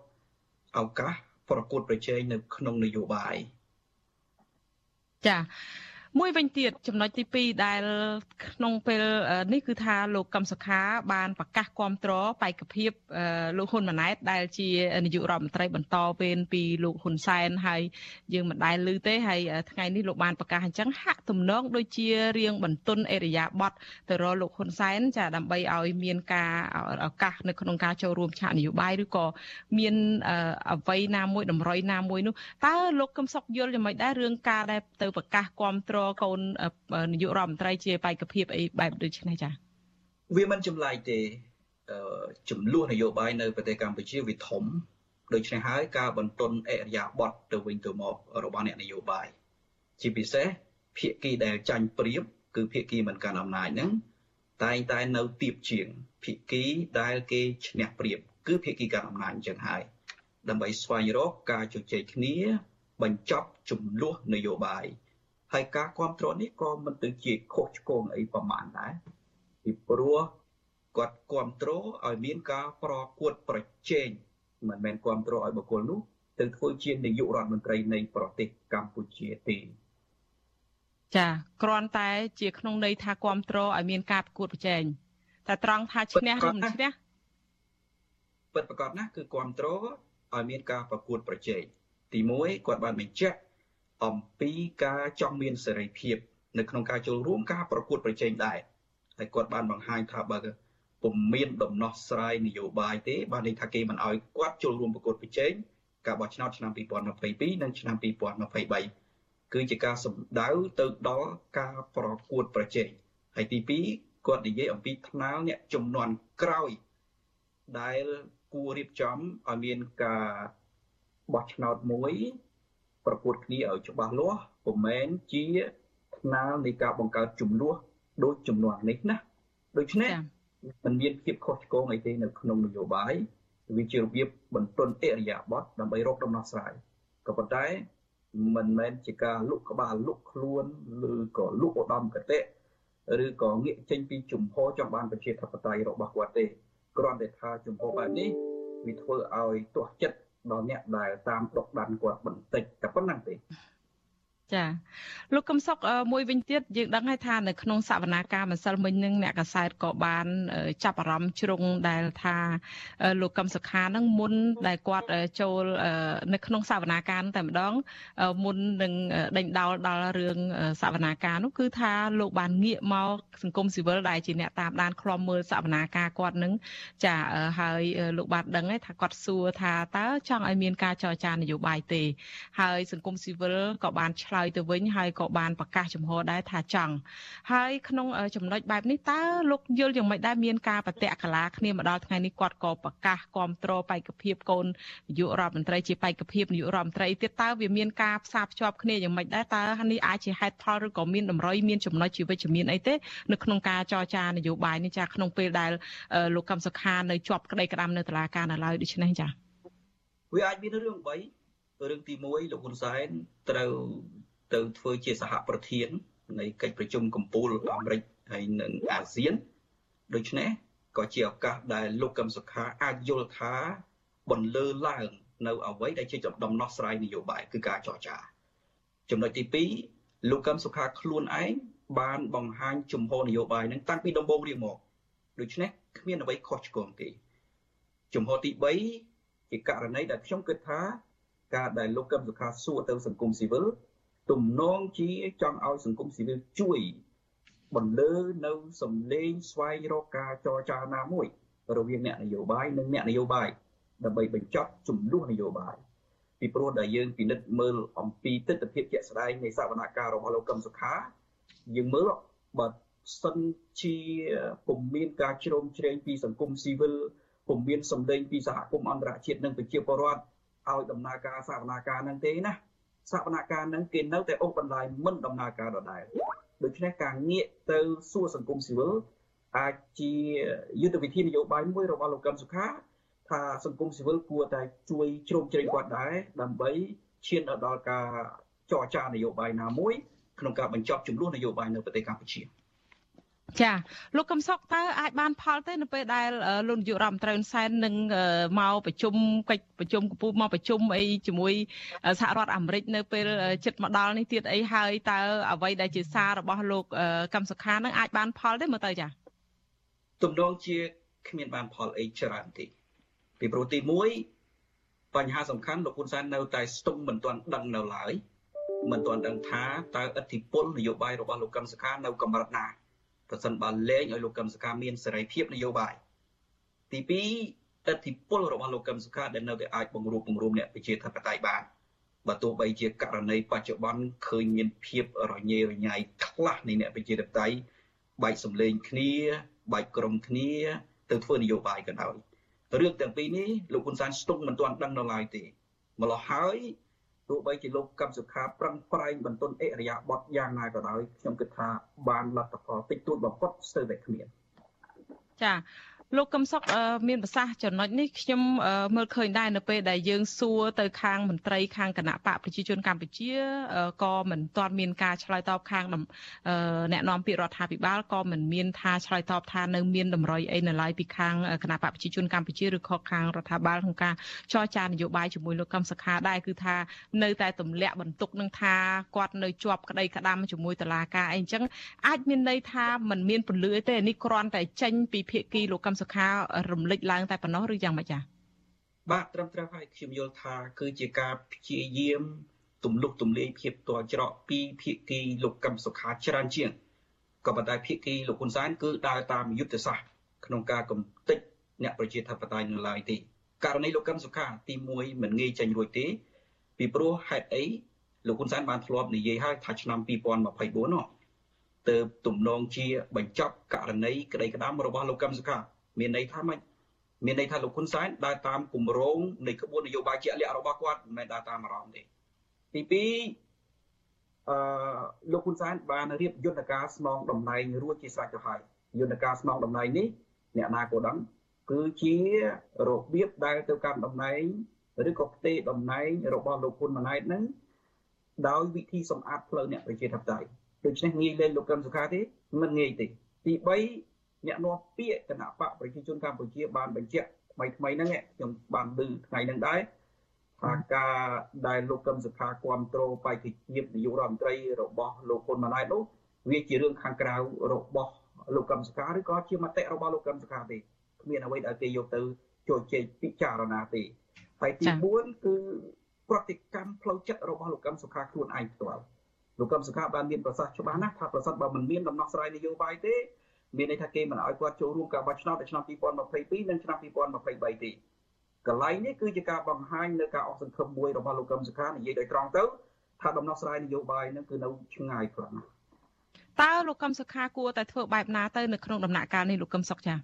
ឱកាសប្រកួតប្រជែងនៅក្នុងនយោបាយចា មួយវិញទៀតចំណុចទី2ដែលក្នុងពេលនេះគឺថាលោកកឹមសុខាបានប្រកាសគាំទ្របេក្ខភាពលោកហ៊ុនម៉ាណែតដែលជានាយករដ្ឋមន្ត្រីបន្តវេនពីលោកហ៊ុនសែនហើយយើងមិនដែលឮទេហើយថ្ងៃនេះលោកបានប្រកាសអញ្ចឹងហាក់ទំនងដូចជារៀងបន្ទន់អេរយាប័តទៅរកលោកហ៊ុនសែនចាដើម្បីឲ្យមានការឱកាសនៅក្នុងការចូលរួមឆាកនយោបាយឬក៏មានអ្វីណាមួយតម្រុយណាមួយនោះតើលោកកឹមសុខយល់យ៉ាងម៉េចដែររឿងការដែលទៅប្រកាសគាំទ្រកូននាយករដ្ឋមន្ត្រីជាបេក្ខភាពអីបែបដូចនេះចា៎វាមិនចម្លែកទេចំនួននយោបាយនៅប្រទេសកម្ពុជាវាធំដូច្នេះហើយការបន្ទន់អរិយាប័ត្រទៅវិញទៅមករបស់អ្នកនយោបាយជាពិសេសភាគីដែលចាញ់ប្រៀបគឺភាគីមិនកាន់អំណាចហ្នឹងតែងតែនៅទៀបជាងភាគីដែលគេឈ្នះប្រៀបគឺភាគីកាន់អំណាចអញ្ចឹងហើយដើម្បីស្វែងរកការជជែកគ្នា បញ្ចប់ចំនួននយោបាយ ហើយការគ្រប់គ្រងនេះក៏មិនទៅជាខុសឆ្គងអីប្រមាណដែរពីព្រោះគាត់គ្រប់គ្រងឲ្យមានការប្រកួតប្រជែងមិនមែនគ្រប់គ្រងឲ្យបុគ្គលនោះទៅធ្វើជានាយករដ្ឋមន្ត្រីនៃប្រទេសកម្ពុជាទេចាគ្រាន់តែជាក្នុងន័យថាគ្រប់គ្រងឲ្យមានការប្រកួតប្រជែងតែត្រង់ថាឈ្នះឬមិនឈ្នះពិតប្រាកដណាស់គឺគ្រប់គ្រងឲ្យមានការប្រកួតប្រជែងទី1គាត់បានបញ្ជាក់ អំពីការចង់មានសេរីភាព នៅក្នុងការចូលរួមការប្រកួតប្រជែងដែរហើយគាត់បានបង្ហាញថាបើពុំមានដំណោះស្រាយនយោបាយទេបានន័យថាគេមិនអោយគាត់ចូលរួមប្រកួតប្រជែងការបោះឆ្នោតឆ្នាំ2022និងឆ្នាំ2023គឺជាការសម្ដៅទៅដល់ការប្រកួតប្រជែងហើយទី2គាត់និយាយអំពីថ្នាលអ្នកចំនួនក្រោយ ដែលគួររៀបចំឲ្យមានការបោះឆ្នោតមួយ ប្រកួតគ្នាឲ្យច្បាស់លាស់ពុំមែនជាថ្នាលនៃការបង្កើតចំនួនដូចចំនួននេះណាដូច្នេះมันមានភាពខុសឆ្គងអីទេនៅក្នុងនយោបាយវាជារបៀបបន្ទន់អរិយាប័ត្រដើម្បីរកដំណោះស្រាយក៏ប៉ុន្តែមិនមែនជាការលុកក្បាលលុកខ្លួនឬក៏លុកឧត្តមកតេឬក៏ងាកចេញពីជំហរចង់បានប្រជាធិបតេយ្យរបស់គាត់ទេគ្រាន់តែថាជំហរបែបនេះវាធ្វើឲ្យទាស់ចិត្ត ដល់អ្នកដែលតាមដកដានគាត់បន្តិចតែប៉ុណ្្នឹងទេ ចាលោកកឹមសុខមួយវិញទៀតយើងដឹងហើយថានៅក្នុងសវនាការម្សិលមិញនឹងអ្នកកសែតក៏បាន ចាប់អារម្មណ៍ជ្រុងដែលថាលោកកឹមសុខានឹងមុនដែលគាត់ចូលនៅក្នុងសវនាការតែម្ដងមុននឹងដេញដោលដល់រឿងសវនាការនោះគឺថាលោកបានងាកមកសង្គមស៊ីវិលដែលជាអ្នកតាមដានឃ្លាំមើលសវនាការគាត់នឹងចាហើយលោកបានដឹងថាគាត់សួរថាតើចង់ឲ្យមានការចរចានយោបាយទេ ហើយសង្គមស៊ីវិលក៏បានឆ្លើយយទៅវិញហើយក៏បានប្រកាសចំហដែរថាចង់ហើយក្នុងចំណុចបែបនេះតើលោកយល់យ៉ាងម៉េចដែរមានការបតៈកលាគ្នាមកដល់ថ្ងៃនេះគាត់ក៏ប្រកាសគ្រប់គ្រងបេក្ខភាពកូននាយករដ្ឋមន្ត្រីជាបេក្ខភាពនាយករដ្ឋមន្ត្រីទៀតតើវាមានការផ្សារភ្ជាប់គ្នាយ៉ាងម៉េចដែរតើនេះអាចជាហេតុផលឬក៏មានតម្រុយមានចំណុចជាវិជ្ជមានអីទេនៅក្នុងការចរចានយោបាយនេះចាក្នុងពេលដែលលោកកឹមសុខានៅជាប់ក្តីក្តាំនៅតុលាការនៅឡើយដូច្នេះចាវាអាចមានរឿង3រឿងទី1លោកហ៊ុនសែនត្រូវ ទៅធ្វើជាសហប្រធាននៃកិច្ចប្រជុំកំពូលអាមេរិកហើយនិងអាស៊ានដូច្នេះក៏ជាឱកាសដែលលោកកឹមសុខាអាចយល់ថាបន្លឺឡើងនៅអ្វីដែលជាដំណោះស្រាយនយោបាយគឺការចរចាចំណុចទី2លោកកឹមសុខាខ្លួនឯងបានបង្ហាញជំហរនយោបាយនឹងតាំងពីដំបូងរៀងមកដូច្នេះគ្មានអ្វីខុសឆ្គងទេជំហរទី3ជាករណីដែលខ្ញុំគិតថា ការដែលលោកកឹមសុខាសួរទៅសង្គមស៊ីវិល ទំនងជាចង់ឲ្យសង្គមស៊ីវិលជួយបន្លឺនៅសម្លេងស្វែងរកការចរចាណាមួយ រវាងអ្នកនយោបាយនិងអ្នកនយោបាយដើម្បីបញ្ចប់ចំនួននយោបាយពីព្រោះដែលយើងពិនិត្យមើលអំពីទស្សនវិជ្ជាជាក់ស្ដែងនៃសវនកម្មរបស់លោកកឹមសុខាយើងមើលបើសិនជាពុំមានការជ្រោមជ្រែងពីសង្គមស៊ីវិលពុំមានសម្លេងពីសហគមន៍អន្តរជាតិនិងប្រជាពលរដ្ឋឲ្យដំណើរការសវនកម្មនឹងទេណា សវនកម្មនឹងគេនៅតែអូសបន្លាយមិនដំណើរការដដែលដូច្នេះការងាកទៅសួរសង្គមស៊ីវិលអាចជាយុទ្ធវិធីនយោបាយមួយរបស់លោកកឹមសុខាថាសង្គមស៊ីវិលគួរតែជួយជ្រោមជ្រែងគាត់ដែរដើម្បីឈានដល់ការចរចានយោបាយណាមួយក្នុងការបញ្ចប់ចំនួននយោបាយនៅប្រទេសកម្ពុជា ចាលោកកំសុកតើអាចបានផលទេនៅពេលដែលលោកនាយករដ្ឋមន្ត្រីហ៊ុនសែននឹងមកប្រជុំកិច្ចប្រជុំកំពូលមកប្រជុំអីជាមួយសហរដ្ឋអាមេរិកនៅពេលចិត្តមកដល់នេះទៀតអីហើយតើអ្វីដែលជាសាររបស់លោកកំសុខានឹងអាចបានផលទេមើលទៅចាទំនងជាគ្មានបានផលអីច្រើនទេពីព្រោះទី1បញ្ហាសំខាន់លោកហ៊ុនសែននៅតែស្ទង់មិនទាន់ដឹងនៅឡើយមិនទាន់ដឹងថាតើឥទ្ធិពលនយោបាយរបស់លោកកឹមសុខានៅកម្រិតណា ប្រសិនបើលែងឲ្យលោកកឹមសុខាមានសេរីភាពនយោបាយទី2ឥទ្ធិពលរបស់លោកកឹមសុខាដែលនៅតែអាចបង្រួបបង្រួមអ្នកប្រជាធិបតេយ្យបានបើទោះបីជាករណីបច្ចុប្បន្នឃើញមានភាពរញ៉េរញ៉ៃខ្លះនៃអ្នកប្រជាធិបតេយ្យបែកសម្លេងគ្នាបែកក្រុមគ្នា ទៅធ្វើនយោបាយក៏ដោយរឿងទាំងពីរនេះលោកហ៊ុនសែនស្ទង់មិនទាន់ដឹងនៅឡើយទេម្ល៉េះហើយ ទោះបីជាលោកកឹមសុខាប្រឹងប្រែងបន្ទន់អិរិយាបថយ៉ាងណាក៏ដោយខ្ញុំគិតថាបានលទ្ធផលតិចតួចបំផុតស្ទើរតែគ្មានចា លោកកឹមសុខមានប្រសាសន៍ចំណុចនេះខ្ញុំមើលឃើញដែរនៅពេលដែលយើងសួរទៅខាងមន្ត្រីខាងគណៈបកប្រជាជនកម្ពុជាក៏មិនទាន់មានការឆ្លើយតបខាងអ្នកនាំពាក្យរដ្ឋាភិបាលក៏មិនមានថាឆ្លើយតបថានៅមានតម្រុយអីនៅឡើយពីខាងគណៈបកប្រជាជនកម្ពុជាឬក៏ខាងរដ្ឋាភិបាលក្នុងការចរចានយោបាយជាមួយលោកកឹមសុខាដែរគឺថានៅតែទម្លាក់បន្ទុកនឹងថាគាត់នៅជាប់ក្តីក្តាំជាមួយតុលាការអីអញ្ចឹងអាចមានន័យថាมันមានពលឺទេនេះគ្រាន់តែចេញពីភាគីលោកកឹមសុខារំលេចឡើងតែប៉ុណ្ណោះឬយ៉ាងម៉េចចា៎បាទត្រឹមត្រូវហើយខ្ញុំយល់ថា គឺជាការព្យាយាមទំលុកទំលាយភាពតរច្រកពីភាគីលោកកឹមសុខាច្រើនជាងក៏ប៉ុន្តែភាគីលោកហ៊ុនសែនគឺដើរតាមយុទ្ធសាស្ត្រក្នុងការកំទេចអ្នកប្រជាធិបតេយ្យនៅឡើយទេករណីលោកកឹមសុខាទី1មិនងាយចាញ់រួចទេ ពីព្រោះហេតុអីលោកហ៊ុនសែនបានធ្លាប់និយាយហើយថាឆ្នាំ2024នោះទៅទំនងជាបញ្ចប់ករណីក្តីក្តាំរបស់លោកកឹមសុខា មានន័យថាម៉េចមានន័យថាលោកហ៊ុនសែនដើរតាមគម្រោងនៃក្បួននយោបាយជាក់លាក់របស់គាត់មិនមែនដើរតាមអារម្មណ៍ទេទី2អឺលោកហ៊ុនសែនបានរៀបយន្តការស្នងតំណែងរួចជាស្រេចទៅហើយយន្តការស្នងតំណែងនេះអ្នកណាក៏ដឹងគឺជារបៀបដែលទៅកាន់តំណែងឬក៏ផ្ទេតំណែងរបស់លោកហ៊ុនម៉ាណែតនឹងដោយវិធីសម្អាតផ្លូវអ្នកប្រជាធិបតេយ្យដូច្នេះងាយលេងលោកកឹមសុខាទេមិនងាយទេទី3 អ្នកនាំពាក្យគណៈបកប្រជាជនកម្ពុជាបានបញ្ជាក់ថ្មីថ្មីហ្នឹងខ្ញុំបានឮថ្ងៃហ្នឹងដែរថាការដែលលោកកឹមសុខាគ្រប់គ្រងបេក្ខភាពនាយករដ្ឋមន្ត្រីរបស់លោកហ៊ុនម៉ាណែតនោះវាជារឿងខាងក្រៅរបស់លោកកឹមសុខាឬក៏ជាមតិរបស់លោកកឹមសុខាទេគ្មានអ្វីដែលគេយកទៅជជែកពិចារណាទេហើយទី4គឺប្រតិកម្មផ្លូវចិត្តរបស់លោកកឹមសុខាខ្លួនឯងផ្ទាល់លោកកឹមសុខាបានមានប្រសាសន៍ច្បាស់ណាស់ថាប្រសិនបើមិនមានដំណោះស្រាយនយោបាយទេ មានន័យថាគេមិនអោយគាត់ចូលរួមការបោះឆ្នោតនៅឆ្នាំ2022និងឆ្នាំ2023ទេកន្លែងនេះគឺជាការបង្ហាញនៅការអស់សង្ឃឹមមួយរបស់លោកកឹមសុខានិយាយដោយត្រង់ទៅថាដំណោះស្រាយនយោបាយនឹងគឺនៅឆ្ងាយខ្លាំងណាស់តើលោកកឹមសុខាគួរតែធ្វើបែបណាទៅនៅក្នុងដំណាក់កាលនេះលោកកឹមសុខចា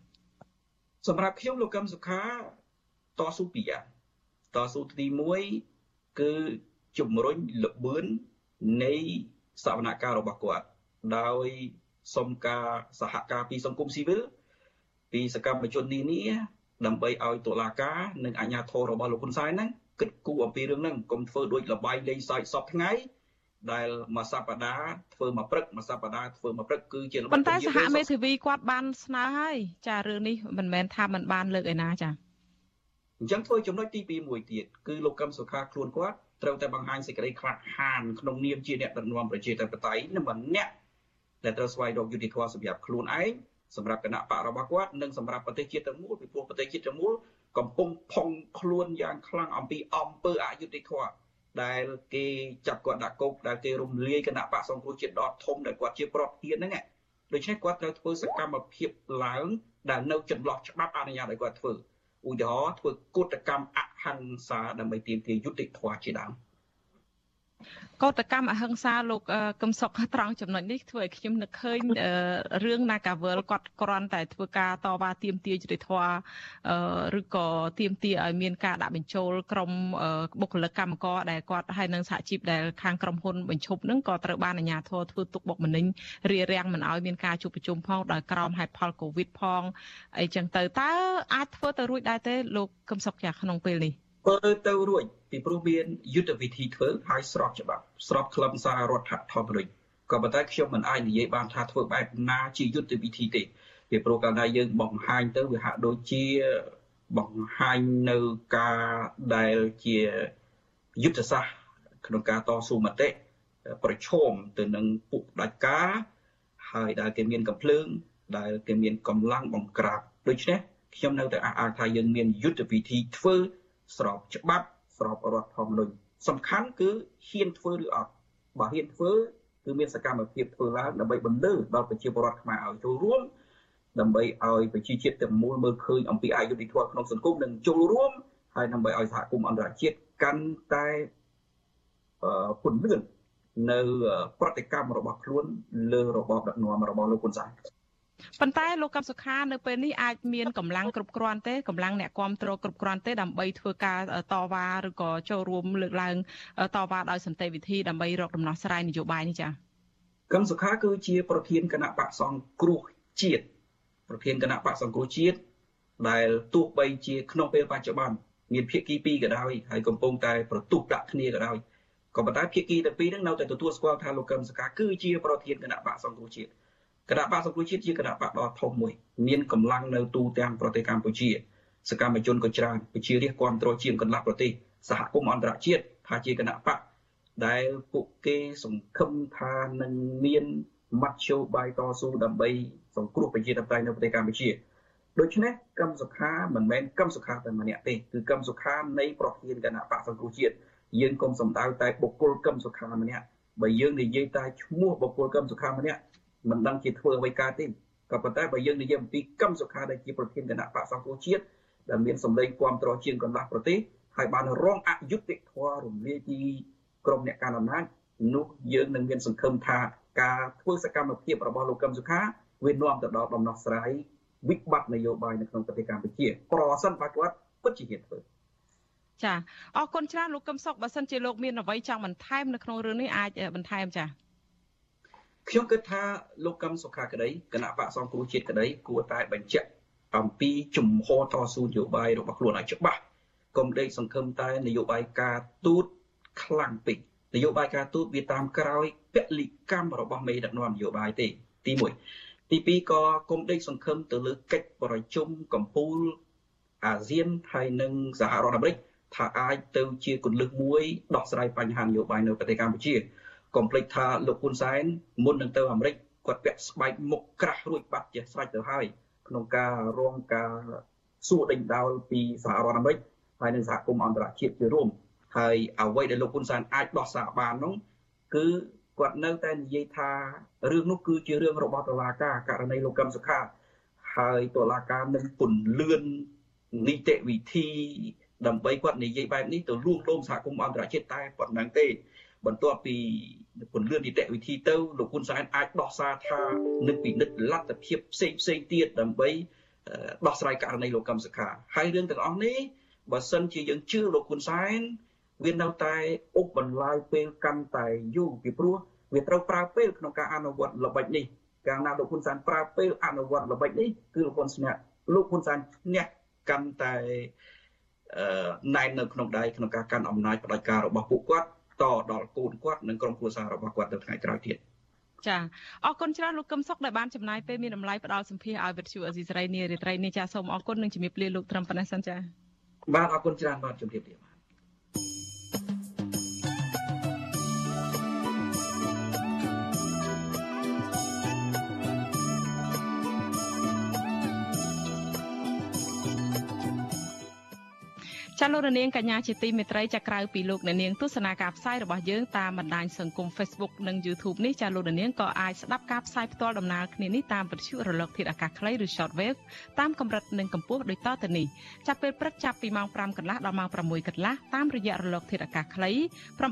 សម្រាប់ខ្ញុំលោកកឹមសុខាតស៊ូពីយ៉ាងតស៊ូទី1គឺជំរុញលបឿននៃសវនកម្មរបស់គាត់ដោយ សុំការសហការពីសង្គមស៊ីវិលពីសកម្មជននានាដើម្បីឲ្យតុលាការនិងអាជ្ញាធររបស់លោកហ៊ុនសែនហ្នឹងគិតគូរអំពីរឿងហ្នឹងកុំធ្វើដូចលបាយលេងសើចសពថ្ងៃដែលមួយសប្តាហ៍ធ្វើមួយព្រឹកមួយសប្តាហ៍ធ្វើមួយព្រឹកគឺជាល្បិចប៉ុន្តែសហមេធាវីគាត់បានស្នើហើយចារឿងនេះមិនមែនថាមិនបានលើកឯណាចាអញ្ចឹងធ្វើចំណុចទី2មួយទៀតគឺលោកកឹមសុខាខ្លួនគាត់ត្រូវតែបង្ហាញសេចក្តីក្លាហានក្នុងនាមជាអ្នកដឹកនាំប្រជាធិបតេយ្យនិងម្នាក់ ដែលត្រូវស្វែងរកយុត្តិធម៌សម្រាប់ខ្លួនឯងសម្រាប់គណៈបករបស់គាត់និងសម្រាប់ប្រទេសជាតិទាំងមូលពីព្រោះប្រទេសជាតិទាំងមូលកំពុងផុងខ្លួនយ៉ាងខ្លាំងអំពីអំពើអយុត្តិធម៌ដែលគេចាប់គាត់ដាក់គុកដែលគេរំលាយគណៈបកសង្គ្រោះជាតិដតធំដែលគាត់ជាប្រធានហ្នឹងដូច្នេះគាត់ត្រូវធ្វើសកម្មភាពឡើងដែលនៅចន្លោះច្បាប់អនុញ្ញាតឲ្យគាត់ធ្វើឧទាហរណ៍ធ្វើកុតកម្មអហិង្សាដើម្បីទាមទារយុត្តិធម៌ជាដើម កោតកម្មអហិង្សាលោកកឹមសុខត្រង់ចំណុចនេះធ្វើឲ្យខ្ញុំនឹកឃើញរឿង Nagavel គាត់គ្រាន់តែធ្វើការតវ៉ាទាមទារយុត្តិធម៌ឬក៏ទាមទារឲ្យមានការដាក់បញ្ចូលក្រុមបុគ្គលិកកម្មករដែលគាត់ហើយនឹងសហជីពដែលខាងក្រុមហ៊ុនបញ្ឈប់នឹងក៏ត្រូវបានអាជ្ញាធរធ្វើទុកបុកម្នេញរារាំងមិនឲ្យមានការជួបប្រជុំផងដោយក្រោមហេតុផល COVID ផងអីចឹងទៅតើអាចធ្វើទៅរួចដែរទេលោកកឹមសុខចាក្នុងពេលនេះ ធ្វើទៅរួចពីព្រោះមានយុទ្ធវិធីធ្វើហើយស្របច្បាប់ស្របខ្លឹមសាររដ្ឋធម្មនុញ្ញក៏ប៉ុន្តែខ្ញុំមិនអាចនិយាយបានថាធ្វើបែបណាជាយុទ្ធវិធីទេពីព្រោះកាលណាយើងបង្ហាញទៅវាហាក់ដូចជាបង្ហាញនៅការដែលជាយុទ្ធសាស្ត្រក្នុងការតស៊ូមតិប្រឈមទៅនឹងពួកផ្ដាច់ការហើយដែលគេមានកំភ្លើងដែលគេមានកម្លាំងបង្ក្រាបដូច្នេះខ្ញុំនៅតែអះអាងថាយើងមានយុទ្ធវិធីធ្វើ ស្របច្បាប់ស្របរដ្ឋធម្មនុញ្ញសំខាន់គឺហ៊ានធ្វើឬអត់បើហ៊ានធ្វើគឺមានសកម្មភាពធ្វើឡើងដើម្បីបន្លឺដល់ប្រជាពលរដ្ឋខ្មែរឲ្យចូលរួមដើម្បីឲ្យប្រជាជាតិទាំងមូលមើលឃើញអំពីអយុត្តិធម៌ក្នុងសង្គមនិងចូលរួមហើយដើម្បីឲ្យសហគមន៍អន្តរជាតិកាន់តែពន្លឿននៅប្រតិកម្មរបស់ខ្លួនលើរបបដឹកនាំរបស់លោកហ៊ុនសែន ប៉ុន្តែលោកកឹមសុខានៅពេលនេះអាចមានកម្លាំងគ្រប់គ្រាន់ទេកម្លាំងអ្នកគ្រប់គ្រងគ្រប់គ្រាន់ទេដើម្បីធ្វើការតវ៉ាឬក៏ចូលរួមលើកឡើងតវ៉ាដោយសន្តិវិធីដើម្បីរកដំណោះស្រាយនយោបាយនេះចា៎កឹមសុខាគឺជាប្រធានគណៈបកសង្គ្រោះជាតិប្រធានគណៈបកសង្គ្រោះជាតិដែលទោះបីជាក្នុងពេលបច្ចុប្បន្នមានភាគីពីរក៏ដោយហើយកំពុងតែប្រទុះដាក់គ្នាក៏ដោយក៏ប៉ុន្តែភាគីទាំងពីរហ្នឹងនៅតែទទួលស្គាល់ថាលោកកឹមសុខាគឺជាប្រធានគណៈបកសង្គ្រោះជាតិ គណៈបកសង្គ្រោះជាតិជាគណៈបកដ៏ធំមួយមានកម្លាំងនៅទូទាំងប្រទេសកម្ពុជា សកម្មជនក៏ច្រើនប្រជារាស្ត្រគ្រប់គ្រងជាងកន្លះប្រទេសសហគមន៍អន្តរជាតិថាជាគណៈបកដែលពួកគេសង្ឃឹមថានឹងមានមធ្យោបាយតស៊ូដើម្បីសង្គ្រោះប្រជាធិបតេយ្យនៅប្រទេសកម្ពុជាដូច្នេះកម្មសុខាមិនមែនកម្មសុខាតែម្នាក់ទេគឺកម្មសុខានៃប្រធានគណៈបកសង្គ្រោះជាតិយើងកុំសំដៅតែបុគ្គលកម្មសុខាម្នាក់បើយើងនិយាយតែឈ្មោះបុគ្គលកម្មសុខាម្នាក់ មិនដឹងជាធ្វើអ្វីកើតទេក៏ប៉ុន្តែបើយើងនិយាយអំពីកម្មសុខាដែលជាប្រធានគណៈបកសង្គ្រោះជាតិដែលមានសម្លេងគ្រប់គ្រងជាងកន្លះប្រទេសហើយបានរងអយុត្តិធម៌រំលាយពីក្រុមអ្នកកាន់អំណាចនោះយើងនឹងមានសង្ឃឹមថាការធ្វើសកម្មភាពរបស់លោកកឹមសុខាវានាំទៅដល់ដំណោះស្រាយវិបត្តិនយោបាយនៅក្នុងប្រទេសកម្ពុជាប្រសិនបើគាត់ពិតជាហ៊ានធ្វើចាអរគុណច្រើនលោកកឹមសុខបើសិនជាលោកមានអ្វីចង់បន្ថែមនៅក្នុងរឿងនេះអាចបន្ថែមចា ខ្ញុំគិតថាលោកកឹមសុខាក្តីគណៈបកសង្គ្រោះជាតិក្តីគួរតែបញ្ជាក់អំពីជំហរតស៊ូនយោបាយរបស់ខ្លួនឲ្យច្បាស់កុំដេកសង្ឃឹមតែនយោបាយការទូតខ្លាំងពេកនយោបាយការទូតវាតាមក្រោយពលិកម្មរបស់មេដឹកនាំនយោបាយទេទី1ទី2ក៏កុំដេកសង្ឃឹមទៅលើកិច្ចប្រជុំកម្ពុជាអាស៊ានហើយនិងសហរដ្ឋអាមេរិកថាអាចទៅជាគន្លឹះមួយដោះស្រាយបញ្ហានយោបាយនៅប្រទេសកម្ពុជា កុំភ្លេចថាលោកហ៊ុនសែនមុននឹងទៅអាមេរិកគាត់ពាក់ស្បែកមុខក្រាស់រួចបាត់ជាស្រេចទៅហើយក្នុងការរងការសួរដេញដោលពីសហរដ្ឋអាមេរិកហើយនិងសហគមន៍អន្តរជាតិជារួមហើយអ្វីដែលលោកហ៊ុនសែនអាចដោះសារបាននោះគឺគាត់នៅតែនិយាយថារឿងនោះគឺជារឿងរបស់តុលាការករណីលោកកឹមសុខាហើយតុលាការនឹងពន្លឿននីតិវិធីដើម្បីគាត់និយាយបែបនេះទៅលួងលោមសហគមន៍អន្តរជាតិតែប៉ុណ្ណឹងទេ បន្ទាប់ពីពន្លឿននីតិវិធីទៅលោកហ៊ុនសែនអាចដោះសារថានឹងពិនិត្យលទ្ធភាពផ្សេងផ្សេងទៀតដើម្បីដោះស្រាយករណីលោកកឹមសុខាហើយរឿងទាំងអស់នេះបើសិនជាយើងជឿលោកហ៊ុនសែនវានៅតែអុបបន្លាយពេលកាន់តែយូរពីព្រោះវាត្រូវប្រើពេលក្នុងការអនុវត្តល្បិចនេះកាលណាលោកហ៊ុនសែនប្រើពេលអនុវត្តល្បិចនេះគឺលោកហ៊ុនស្នាក់លោកហ៊ុនសែនឈ្នះកាន់តែណែននៅក្នុងដៃក្នុងការកាន់អំណាចផ្ដាច់ការរបស់ពួកគាត់ តដល់កូនគាត់និងក្រុមគ្រួសាររបស់គាត់ទៅថ្ងៃក្រោយទៀតចាអរគុណច្រើនលោកកឹមសុខដែលបានចំណាយពេលមានតម្លៃផ្ដល់សម្ភារឲ្យវិទ្យុអេស៊ីសរ៉ៃនារីត្រីនេះចាសូមអរគុណនិងជំរាបលាលោកត្រឹមប៉ុណ្ណេះសិនចាបាទអរគុណច្រើនបាទជំរាបលា ចាលោករនាងកញ្ញាជាទីមេត្រីចាក្រៅពីលោកអ្នកនាងទស្សនាការផ្សាយរបស់យើងតាមបណ្ដាញសង្គម Facebook និង YouTube នេះចាលោករនាងក៏អាចស្ដាប់ការផ្សាយផ្ទាល់ដំណើរគ្នានេះតាមវិទ្យុរលកធាតុអាកាសខ្លីឬ Shortwave តាមកម្រិតនិងកម្ពស់ដូចតទៅនេះចាប់ពេលព្រឹកចាប់ពីម៉ោង5កន្លះដល់ម៉ោង6កន្លះតាមរយៈរលកធាតុអាកាសខ្លី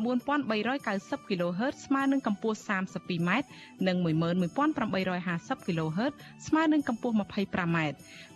9390 kHz ស្មើនឹងកម្ពស់ 32m និង11850 kHz ស្មើនឹងកម្ពស់ 25m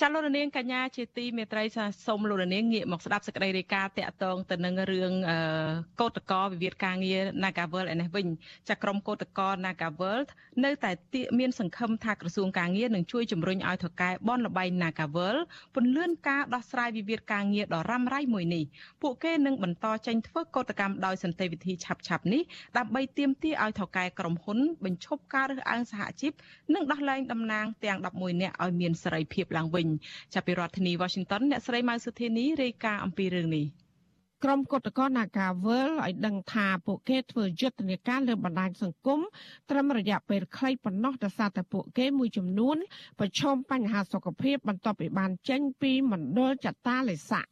ចាលោករនាងកញ្ញាជាទីមេត្រីសាសូមលោករនាងងាកមកស្ដាប់សេចក្តីរាយការណ៍តាក់ទងទៅនឹងរឿងកោតកោវិវាទការងារ Nagavel ឯនេះវិញចាក្រុមកោតកោ Nagavel នៅតែមានសង្ឃឹមថាក្រសួងការងារនឹងជួយជំរុញឲ្យថកែបនលបែង Nagavel ពន្លឿនការដោះស្រាយវិវាទការងារដ៏រ៉ាំរ៉ៃមួយនេះពួកគេនឹងបន្តចេញធ្វើកោតកម្មដោយសន្តិវិធីឆាប់ឆាប់នេះដើម្បីទាមទារឲ្យថកែក្រុមហ៊ុនបញ្ឈប់ការរើសអើងសហជីពនិងដោះលែងតំណាងទាំង11នាក់ឲ្យមានសេរីភាពឡើងវិញចាប់ពីរដ្ឋធានី Washington អ្នកស្រីម៉ៅសុធានីរាយការណ៍អំពីរឿងនេះក្រុមគឧតកោនាការវើលឲ្យដឹងថាពួកគេធ្វើយុទ្ធនាការលើបណ្ដាញសង្គមត្រឹមរយៈពេលខ្លីប៉ុណ្ណោះដោយសារតែពួកគេមួយចំនួនប្រឈមបញ្ហាសុខភាពបន្ទាប់ពីបានចេញពីមណ្ឌលចតាលេស័ក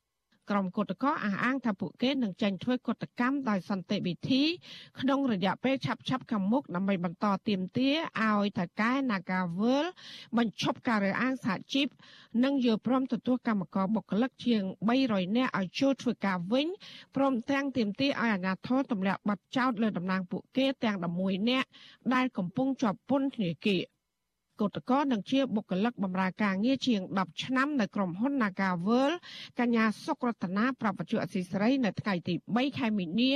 ក្រុមគឧតកោអះអាងថាពួកគេនឹងចេញធ្វើកុតកម្មដោយសន្តិវិធី ក្នុងរយៈពេលឆាប់ឆាប់ខាងមុខដើម្បីបន្តទៀមទាឲ្យថកែ Nagavel បញ្ឈប់ការរើសអើងសហជីពនិងយល់ព្រមទទួលកម្មករបុគ្គលិកជាង300នាក់ឲ្យចូលធ្វើការវិញព្រមទាំងទៀមទាឲ្យអាជ្ញាធរទម្លាក់ប័ណ្ណចោទលើតំណាងពួកគេទាំង11នាក់ដែលកំពុងជាប់ពន្ធនាគារ គឧតកោនិងជាបុគ្គលិកបម្រើការងារជាង10ឆ្នាំនៅក្រុមហ៊ុន Nagavel កញ្ញាសុករតនាប្រពន្ធអសីស្រីនៅថ្ងៃទី3ខែមីនា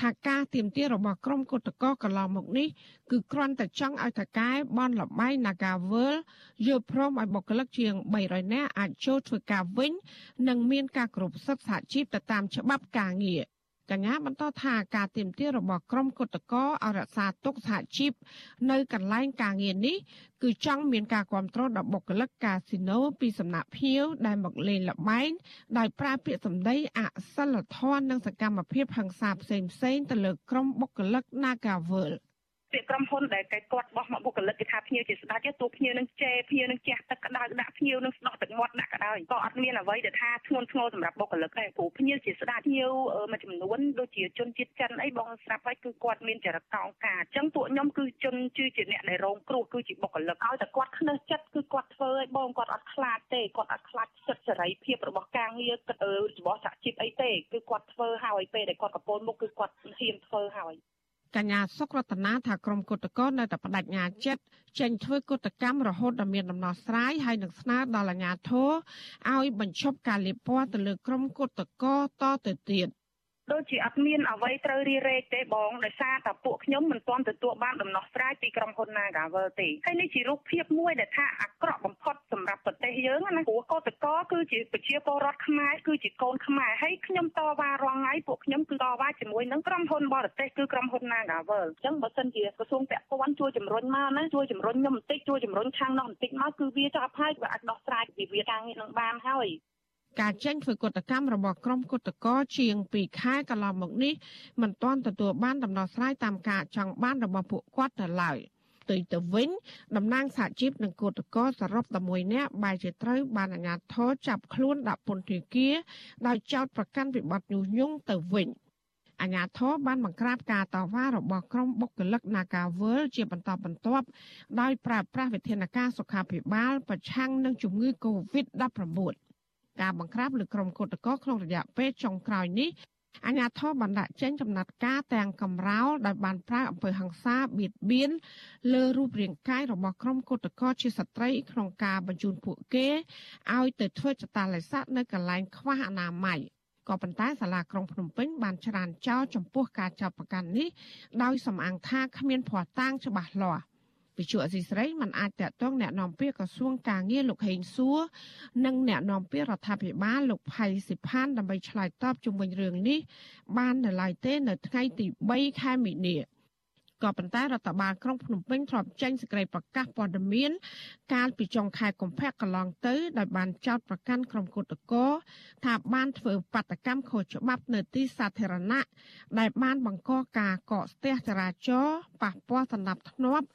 ថាការទៀមទារបស់ក្រុមគឧតកោកន្លងមកនេះគឺគ្រាន់តែចង់ឲ្យតកែបនលបែង Nagavel យល់ព្រមឲ្យបុគ្គលិកជាង300នាក់អាចចូលធ្វើការវិញ និងមានការគ្រប់សិទ្ធិសហជីពទៅតាមច្បាប់ការងារ កញ្ញាបន្តថាការទៀមទារបស់ក្រុមគុតកោអរក្សាទុកសហជីពនៅកន្លែងការងារនេះគឺចង់មានការគ្រប់គ្រងដល់បុគ្គលិកកាស៊ីណូពីសំណាក់ភៀវដែលមកលេងល្បែងដោយប្រើពាក្យសម្ដីអសិលធម៌និងសកម្មភាពហិង្សាផ្សេងៗទៅលើក្រុមបុគ្គលិក Nagavel ពាក្យក្រុមហ៊ុនដែលគេគាត់បោះមកបុគ្គលិកគេថាភ្ញៀវជាស្ដេចទូភ្ញៀវនឹងជេរភ្ញៀវនឹងជះទឹកក្តៅដាក់ភ្ញៀវនឹងស្ដោះទឹកមាត់ដាក់ក្តៅក៏អត់មានអ្វីដែលថាធ្ងន់ធ្ងរសម្រាប់បុគ្គលិកដែរព្រោះភ្ញៀវជាស្ដេចភ្ញៀវមួយចំនួនដូចជាជនជាតិចិនអីបងស្រាប់ហើយគឺគាត់មានចរិតកោងការអញ្ចឹងពួកខ្ញុំគឺជនគឺជាអ្នកដែលរងគ្រោះគឺជាបុគ្គលិកឲ្យតែគាត់ខ្នើសចិត្តគឺគាត់ធ្វើឲ្យបងគាត់អត់ខ្លាចទេគាត់អត់ខ្លាចសិទ្ធិសេរីភាពរបស់ការងារគិតរបស់សហជីពអីទេគឺគាត់ធ្វើហើយពេលដែលគាត់កពោលមុខគឺគាត់ហ៊ានធ្វើហើយ កញ្ញាសុករតនាថាក្រមគុតកោនៅតែបដិញ្ញាចិត្តចេញធ្វើគុតកម្មរហូតដល់មានដំណោះស្រាយហើយនឹងស្នើដល់អាជ្ញាធរឲ្យបញ្ឈប់ការលាបពណ៌ទៅលើក្រមគុតកោតទៅទៀត។ ដូចជាអត់មានអ្វីត្រូវរីរែកទេបងដោយសារតែពួកខ្ញុំមិនទាន់ទទួលបានដំណោះស្រាយពីក្រុមហ៊ុន Nagavel ទេហើយនេះជារូបភាពមួយដែលថាអាក្រក់បំផុតសម្រាប់ប្រទេសយើងណាព្រោះកោតកោគឺជាប្រជាពលរដ្ឋខ្មែរគឺជាកូនខ្មែរហើយខ្ញុំតវ៉ារាល់ថ្ងៃពួកខ្ញុំគឺតវ៉ាជាមួយនឹងក្រុមហ៊ុនបរទេសគឺក្រុមហ៊ុន Nagavel អញ្ចឹងបើសិនជាក្រសួងពាក់ព័ន្ធជួយជំរុញមកណាជួយជំរុញខ្ញុំបន្តិចជួយជំរុញខាងនោះបន្តិចមកគឺវាចប់ហើយវាអាចដោះស្រាយវិវាទការងារនឹងបានហើយ ការចេញធ្វើកតកម្មរបស់ក្រុមគុតកោជាង2ខែកន្លងមកនេះមិនទាន់ទទួលបានដំណោះស្រាយតាមការចង់បានរបស់ពួកគាត់ទៅឡើយផ្ទុយទៅវិញតំណាងសហជីពនិងគឧតកោសរុប11នាក់បែរជាត្រូវបានអាជ្ញាធរចាប់ខ្លួនដាក់ពន្ធនាគារដោយចោទប្រកាន់ពីបទញុះញង់ទៅវិញអាញាធរបានបង្ក្រាបការតវ៉ារបស់ក្រុមបុគ្គលិក Nagavel ជាបន្តបន្ទាប់ដោយប្រើប្រាស់វិធានការសុខាភិបាល ប្រឆាំងនឹងជំងឺ Covid-19 ការបង្ក្រាបលើក្រុមគឧតកោក្នុងរយៈពេលចុងក្រោយនេះអាញាធរបានដាក់ចេញចំណាត់ការទាំងកំរោលដោយបានប្រើអំពើហិង្សាបៀតបៀនលើរូបរាងកាយរបស់ក្រុមគឧតកោជាស្ត្រីក្នុងការបញ្ជូនពួកគេឲ្យទៅធ្វើចតាឡេស័កនៅកន្លែងខ្វះអនាម័យក៏ប៉ុន្តែសាលាក្រុងភ្នំពេញបានច្រានចោលចំពោះការចាប់ប្រកាន់នេះដោយសំអាងថាគ្មានភ័ស្តុតាងច្បាស់លាស់ វិទ្យុអសីស្រីមិនអាចតកតងแนะនាំពាក្យក្រសួងការងារលោកហេងសួរនិងแนะនាំពាក្យរដ្ឋាភិបាលលោកផៃសិផានដើម្បីឆ្លើយតបជុំវិញរឿងនេះបាននៅឡើយទេនៅថ្ងៃទី3ខែមីនា ក៏ប៉ុន្តែរដ្ឋបាលក្រុងភ្នំពេញធ្លាប់ចេញសេចក្តីប្រកាសព័ត៌មាន កាលពីចុងខែកុម្ភៈកន្លងទៅដោយបានចោទប្រកាន់ក្រុមគឧតកោថាបានធ្វើបាតកម្មខុសច្បាប់នៅទីសាធារណៈដែលបានបង្កការកកស្ទះចរាចរណ៍ប៉ះពាល់សណ្ដាប់ធ្នាប់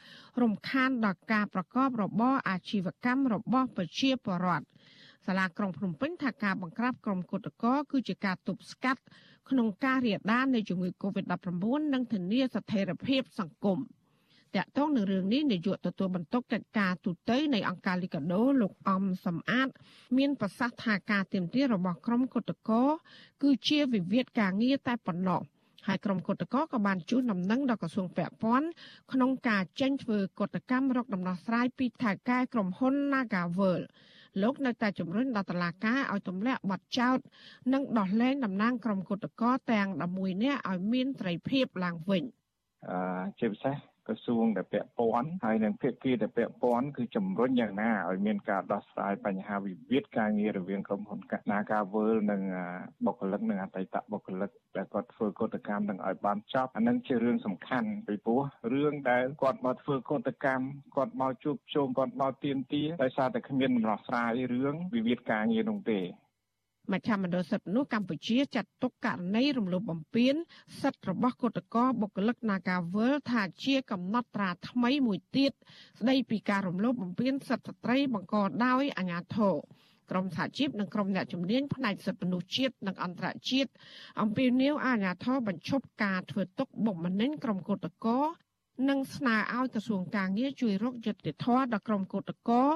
រំខានដល់ការប្រកបរបរអាជីវកម្មរបស់ប្រជាពលរដ្ឋសាលាក្រុងភ្នំពេញថាការបង្ក្រាបក្រុមគឧតកោគឺជាការទប់ស្កាត់ ក្នុងការរាលដាលនៃជំងឺ Covid-19 និងធានាស្ថិរភាពសង្គមតាក់ទងនឹងរឿងនេះនាយកទទួលបន្ទុកកិច្ចការទូតនៃអង្គការលីកាដូលោកអំសំអាត មានប្រសាសន៍ថាការទៀមទារបស់ក្រុមគុតកោគឺជាវិវាទការងារតែប៉ុណ្ណោះហើយក្រុមគុតកោក៏បានជួនដំណឹងដល់ក្រសួងពាក់ព័ន្ធក្នុងការចេញធ្វើកតកម្មរកដំណោះស្រាយពីថៅកែក្រុមហ៊ុន Nagavel លោកនៅតែជំរុញដល់តឡាការឲ្យទម្លាក់ប័ណ្ណចោតនិងដោះលែងតំណាងក្រុមគុតកោទាំង11នាក់ឲ្យមានត្រីភាពឡើងវិញអឺជាពិសេស ក្រសួងដែលពាក់ព័ន្ធហើយនិងភាគីដែលពាក់ព័ន្ធគឺជំរុញយ៉ាងណាឲ្យមានការដោះស្រាយបញ្ហាវិវាទការងាររវាងក្រុមហ៊ុននាការវើលនិងបុគ្គលិកនិងអតីតបុគ្គលិកដែលគាត់ធ្វើកតកម្មនឹងឲ្យបានចប់អានឹងជារឿងសំខាន់ពីព្រោះរឿងដែលគាត់មកធ្វើកតកម្មគាត់មកជួបជុំគាត់មកទៀមទាដោយសារតែគ្មានដំណោះស្រាយរឿងវិវាទការងារនោះទេ មជ្ឈមណ្ឌលសិទ្ធិមនុស្សកម្ពុជាចាត់ទុកករណីរំលោភបំពានសិទ្ធិរបស់គឧតកោបុគ្គលិកនាការវលថាជាកំណត់ត្រាថ្មីមួយទៀតស្ដីពីការរំលោភបំពានសិទ្ធិស្ត្រីបង្កដោយអាជ្ញាធរក្រមសហជីពនិងក្រមអ្នកជំនាញផ្នែកសិទ្ធិមនុស្សជាតិនិងអន្តរជាតិអំពាវនាវអាជ្ញាធរបញ្ឈប់ការធ្វើទុកបុកម្នេញក្រុមគឧតកោ និងស្នើឲ្យក្រសួងការងារជួយរកយុត្តិធម៌ដល់ក្រុមកោតក្រ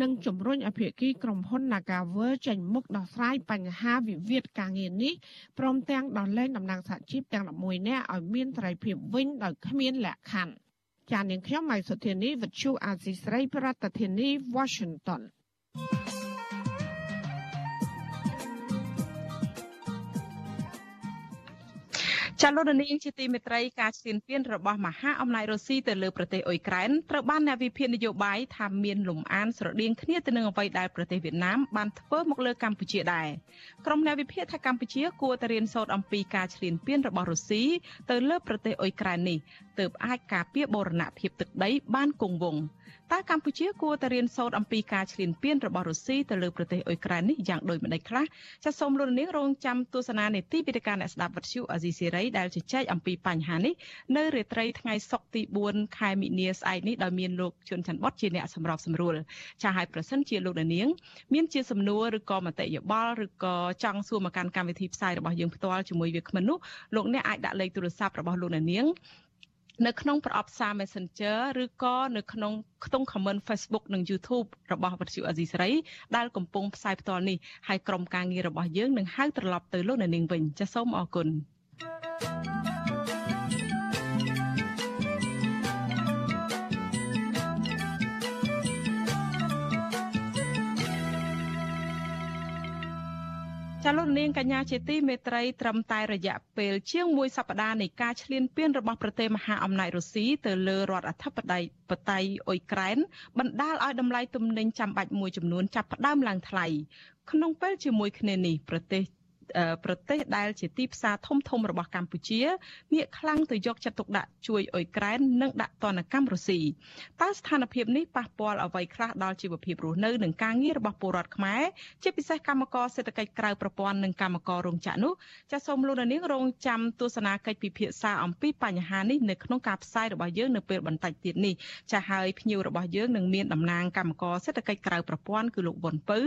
និងជំរុញអភិគីក្រុមហ៊ុន Nagawer ចេញមុខដោះស្រាយបញ្ហាវិវាទការងារនេះព្រមទាំងដោះលែងតំណាងសហជីពទាំង11នាក់ឲ្យមានត្រីភាពវិញដោយគ្មានលក្ខខណ្ឌចាននាងខ្ញុំម៉ៃសុធានីវិទ្យុអាស៊ីស្រីប្រធានាធិបតី Washington ចាលោករនាងជាទីមេត្រីការឈ្លានពានរបស់មហាអំណាចរុស្ស៊ីទៅលើប្រទេសអ៊ុយក្រែនត្រូវបានអ្នកវិភាគនយោបាយថាមានលំអានស្រដៀងគ្នាទៅនឹងអ្វីដែលប្រទេសវៀតណាមបានធ្វើមកលើកម្ពុជាដែរក្រុមអ្នកវិភាគថាកម្ពុជាគួរតែរៀនសូត្រអំពីការឈ្លានពានរបស់រុស្ស៊ីទៅលើប្រទេសអ៊ុយក្រែននេះទើបអាចការពារបូរណភាពទឹកដីបានគង់វង្សតើកម្ពុជាគួរតែរៀនសូត្រអំពីការឈ្លានពានរបស់រុស្ស៊ីទៅលើប្រទេសអ៊ុយក្រែននេះយ៉ាងដូចម្តេចខ្លះចាសសូមលោកនាងរងចាំទស្សនានេតិវិទ្យាអ្នកស្ដាប់វិទ្យុអាស៊ីសេរីដែលជជែកអំពីបញ្ហានេះនៅរាត្រីថ្ងៃសុក្រទី4ខែមិនិនាស្អែកនេះដោយមានលោកជុនច័ន្ទបតជាអ្នកសម្របសម្រួលចាសហើយប្រសិនជាលោកនាង មានជាសំណួរឬក៏មតិយោបល់ឬក៏ចង់សួរមកកាន់កម្មវិធីផ្សាយរបស់យើងផ្ទាល់ជាមួយវាគ្មិននោះលោកអ្នកអាចដាក់លេខទូរស័ព្ទរបស់លោកនាង នៅក្នុងប្រអប់សារ Messenger ឬក៏នៅក្នុងខ្ទង់ comment Facebook និង YouTube របស់វិទ្យុអេស៊ីសេរីដែលកំពុងផ្សាយផ្ទាល់នេះហើយក្រុមការងាររបស់យើងនឹងហៅត្រឡប់ទៅលោកអ្នកនាងវិញចាសសូមអរគុណ thank you ចាលោកនាងកញ្ញាជាទីមេត្រីត្រឹមតែរយៈពេលជាង1សប្តាហ៍នៃការឈ្លានពានរបស់ប្រទេសមហាអំណាចរុស្ស៊ីទៅលើរដ្ឋអធិបតេយ្យបតៃអ៊ុយក្រែនបណ្ដាលឲ្យតម្លៃទំនិញចាំបាច់មួយចំនួនចាប់ផ្ដើមឡើងថ្លៃក្នុងពេលជាមួយគ្នានេះប្រទេស ប្រទេសដែលជាទីផ្សារធំធំរបស់កម្ពុជាងាកខ្លាំងទៅយកចិត្តទុកដាក់ជួយអ៊ុយក្រែននិងដាក់ទណ្ឌកម្មរុស្ស៊ីតើស្ថានភាពនេះប៉ះពាល់អ្វីខ្លះដល់ជីវភាពរស់នៅនិងការងាររបស់ពលរដ្ឋខ្មែរជាពិសេសកម្មករសេដ្ឋកិច្ចក្រៅប្រព័ន្ធនិងកម្មកររោងចក្រនោះចាសសូមលោកនាងរងចាំទស្សនាកិច្ចពិភាក្សាអំពីបញ្ហានេះនៅក្នុងការផ្សាយរបស់យើងនៅពេលបន្តិចទៀតនេះចាសហើយភ្ញៀវរបស់យើងនឹងមានតំណាងកម្មករសេដ្ឋកិច្ចក្រៅប្រព័ន្ធគឺលោកវុនពៅ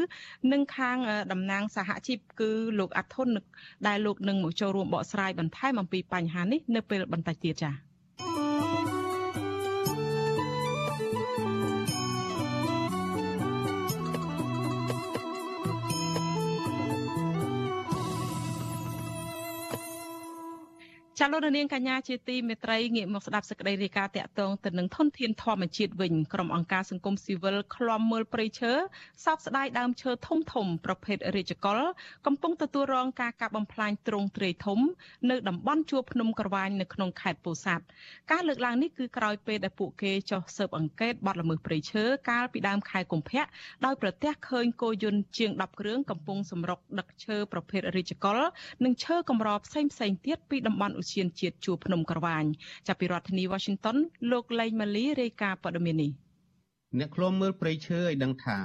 និងខាងតំណាងសហជីពគឺលោកអាត់ធុនដែលលោកនឹងមកចូលរួមបកស្រាយបន្ថែមអំពីបញ្ហានេះនៅពេលបន្តិចទៀតចា៎ ចាលោកនាងកញ្ញាជាទីមេត្រីងាកមកស្ដាប់សេចក្តីរាយការណ៍តាក់ទងទៅនឹងធនធានធម្មជាតិវិញក្រុមអង្គការសង្គមស៊ីវិលឃ្លាំមើលព្រៃឈើសោកស្ដាយដើមឈើធំធំប្រភេទរាជកុលកំពុងទទួលរងការកាប់បំផ្លាញទ្រង់ទ្រាយធំនៅតំបន់ជួរភ្នំក្រវាញនៅក្នុងខេត្តពោធិ៍សាត់ការលើកឡើងនេះគឺក្រោយពេលដែលពួកគេចុះស៊ើបអង្កេតបទល្មើសព្រៃឈើកាលពីដើមខែកុម្ភៈដោយប្រទះឃើញគោយន្តជាង10គ្រឿងកំពុងសម្រុកដឹកឈើប្រភេទរាជកុលនិងឈើកម្រផ្សេងៗទៀតពីតំបន់ឧឈានជាតិជួរភ្នំក្រវាញចាប់ពីរដ្ឋធានី Washington លោកលេងម៉ាលីរាយការណ៍ព័ត៌មាននេះអ្នកឃ្លាំមើលព្រៃឈើឲ្យដឹងថា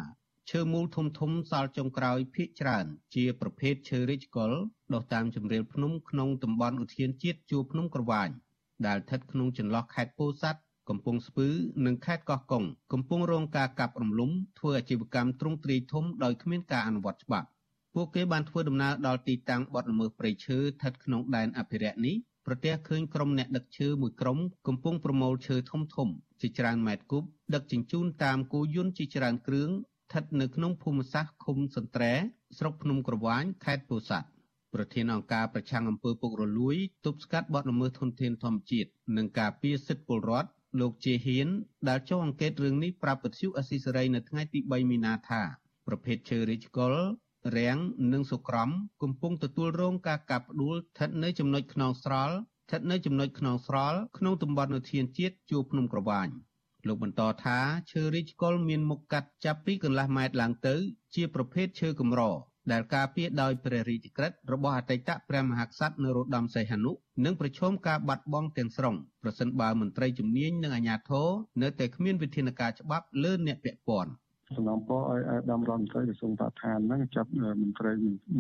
ឈើមូលធំធំសល់ចុងក្រោយភាគច្រើន ជាប្រភេទឈើរិចកុលដុះតាមជម្រាលភ្នំក្នុងតំបន់ឧទ្យានជាតិជួរភ្នំក្រវាញដែលស្ថិតក្នុងចន្លោះខេត្តពោធិ៍សាត់កំពង់ស្ពឺនិងខេត្តកោះកុងកំពុងរងការកាប់រំលំធ្វើអាជីវកម្មទ្រង់ទ្រាយធំដោយគ្មានការអនុវត្តច្បាប់ពួកគេបានធ្វើដំណើរដល់ទីតាំងបទល្មើសព្រៃឈើស្ថិតក្នុងដែនអភិរក្សនេះ ប្រទះឃើញក្រុមអ្នកដឹកឈើមួយក្រុមកំពុងប្រមូលឈើធំធំជាច្រើនម៉ែត្រគូបដឹកជញ្ជូនតាមគោយន្តជាច្រើនគ្រឿងស្ថិតនៅក្នុងភូមិសាស្ត្រឃុំសន្ត្រែស្រុកភ្នំក្រវាញខេត្តពោធិ៍សាត់ប្រធានអង្គការប្រឆាំងអំពើពុករលួយទប់ស្កាត់បទល្មើសធនធានធម្មជាតិនិងការពារសិទ្ធិពលរដ្ឋលោកជាហ៊ាន ដែលចុះអង្កេតរឿងនេះប្រាប់ពទ្យុអស៊ីសេរីនៅថ្ងៃទី3មីនាថាប្រភេទឈើរិចកុល រាំងនិងសុក្រំកំពុងទទួលរងការកាប់ផ្ដួលស្ថិតនៅចំណុចខ្នងស្រល់ស្ថិតនៅចំណុចខ្នងស្រល់ក្នុងតំបន់ឧទ្យានជាតិជួរភ្នំក្រវាញលោកបន្តថាឈើរិចកុលមានមុខកាត់ចាប់ពីកន្លះម៉ែត្រឡើងទៅ ជាប្រភេទឈើកម្រដែលការពារដោយព្រះរាជក្រឹត្យរបស់អតីតព្រះមហាក្សត្រនរោត្តមសីហនុនិងប្រឈមការបាត់បង់ទាំងស្រុងប្រសិនបើមន្ត្រីជំនាញនិងអាជ្ញាធរនៅតែគ្មានវិធានការច្បាប់លើអ្នកពាក់ព័ន្ធ សំណពរឲ្យអាដាមរដ្ឋមន្ត្រីក្រសួងបរិស្ថានហ្នឹងចាប់មន្ត្រី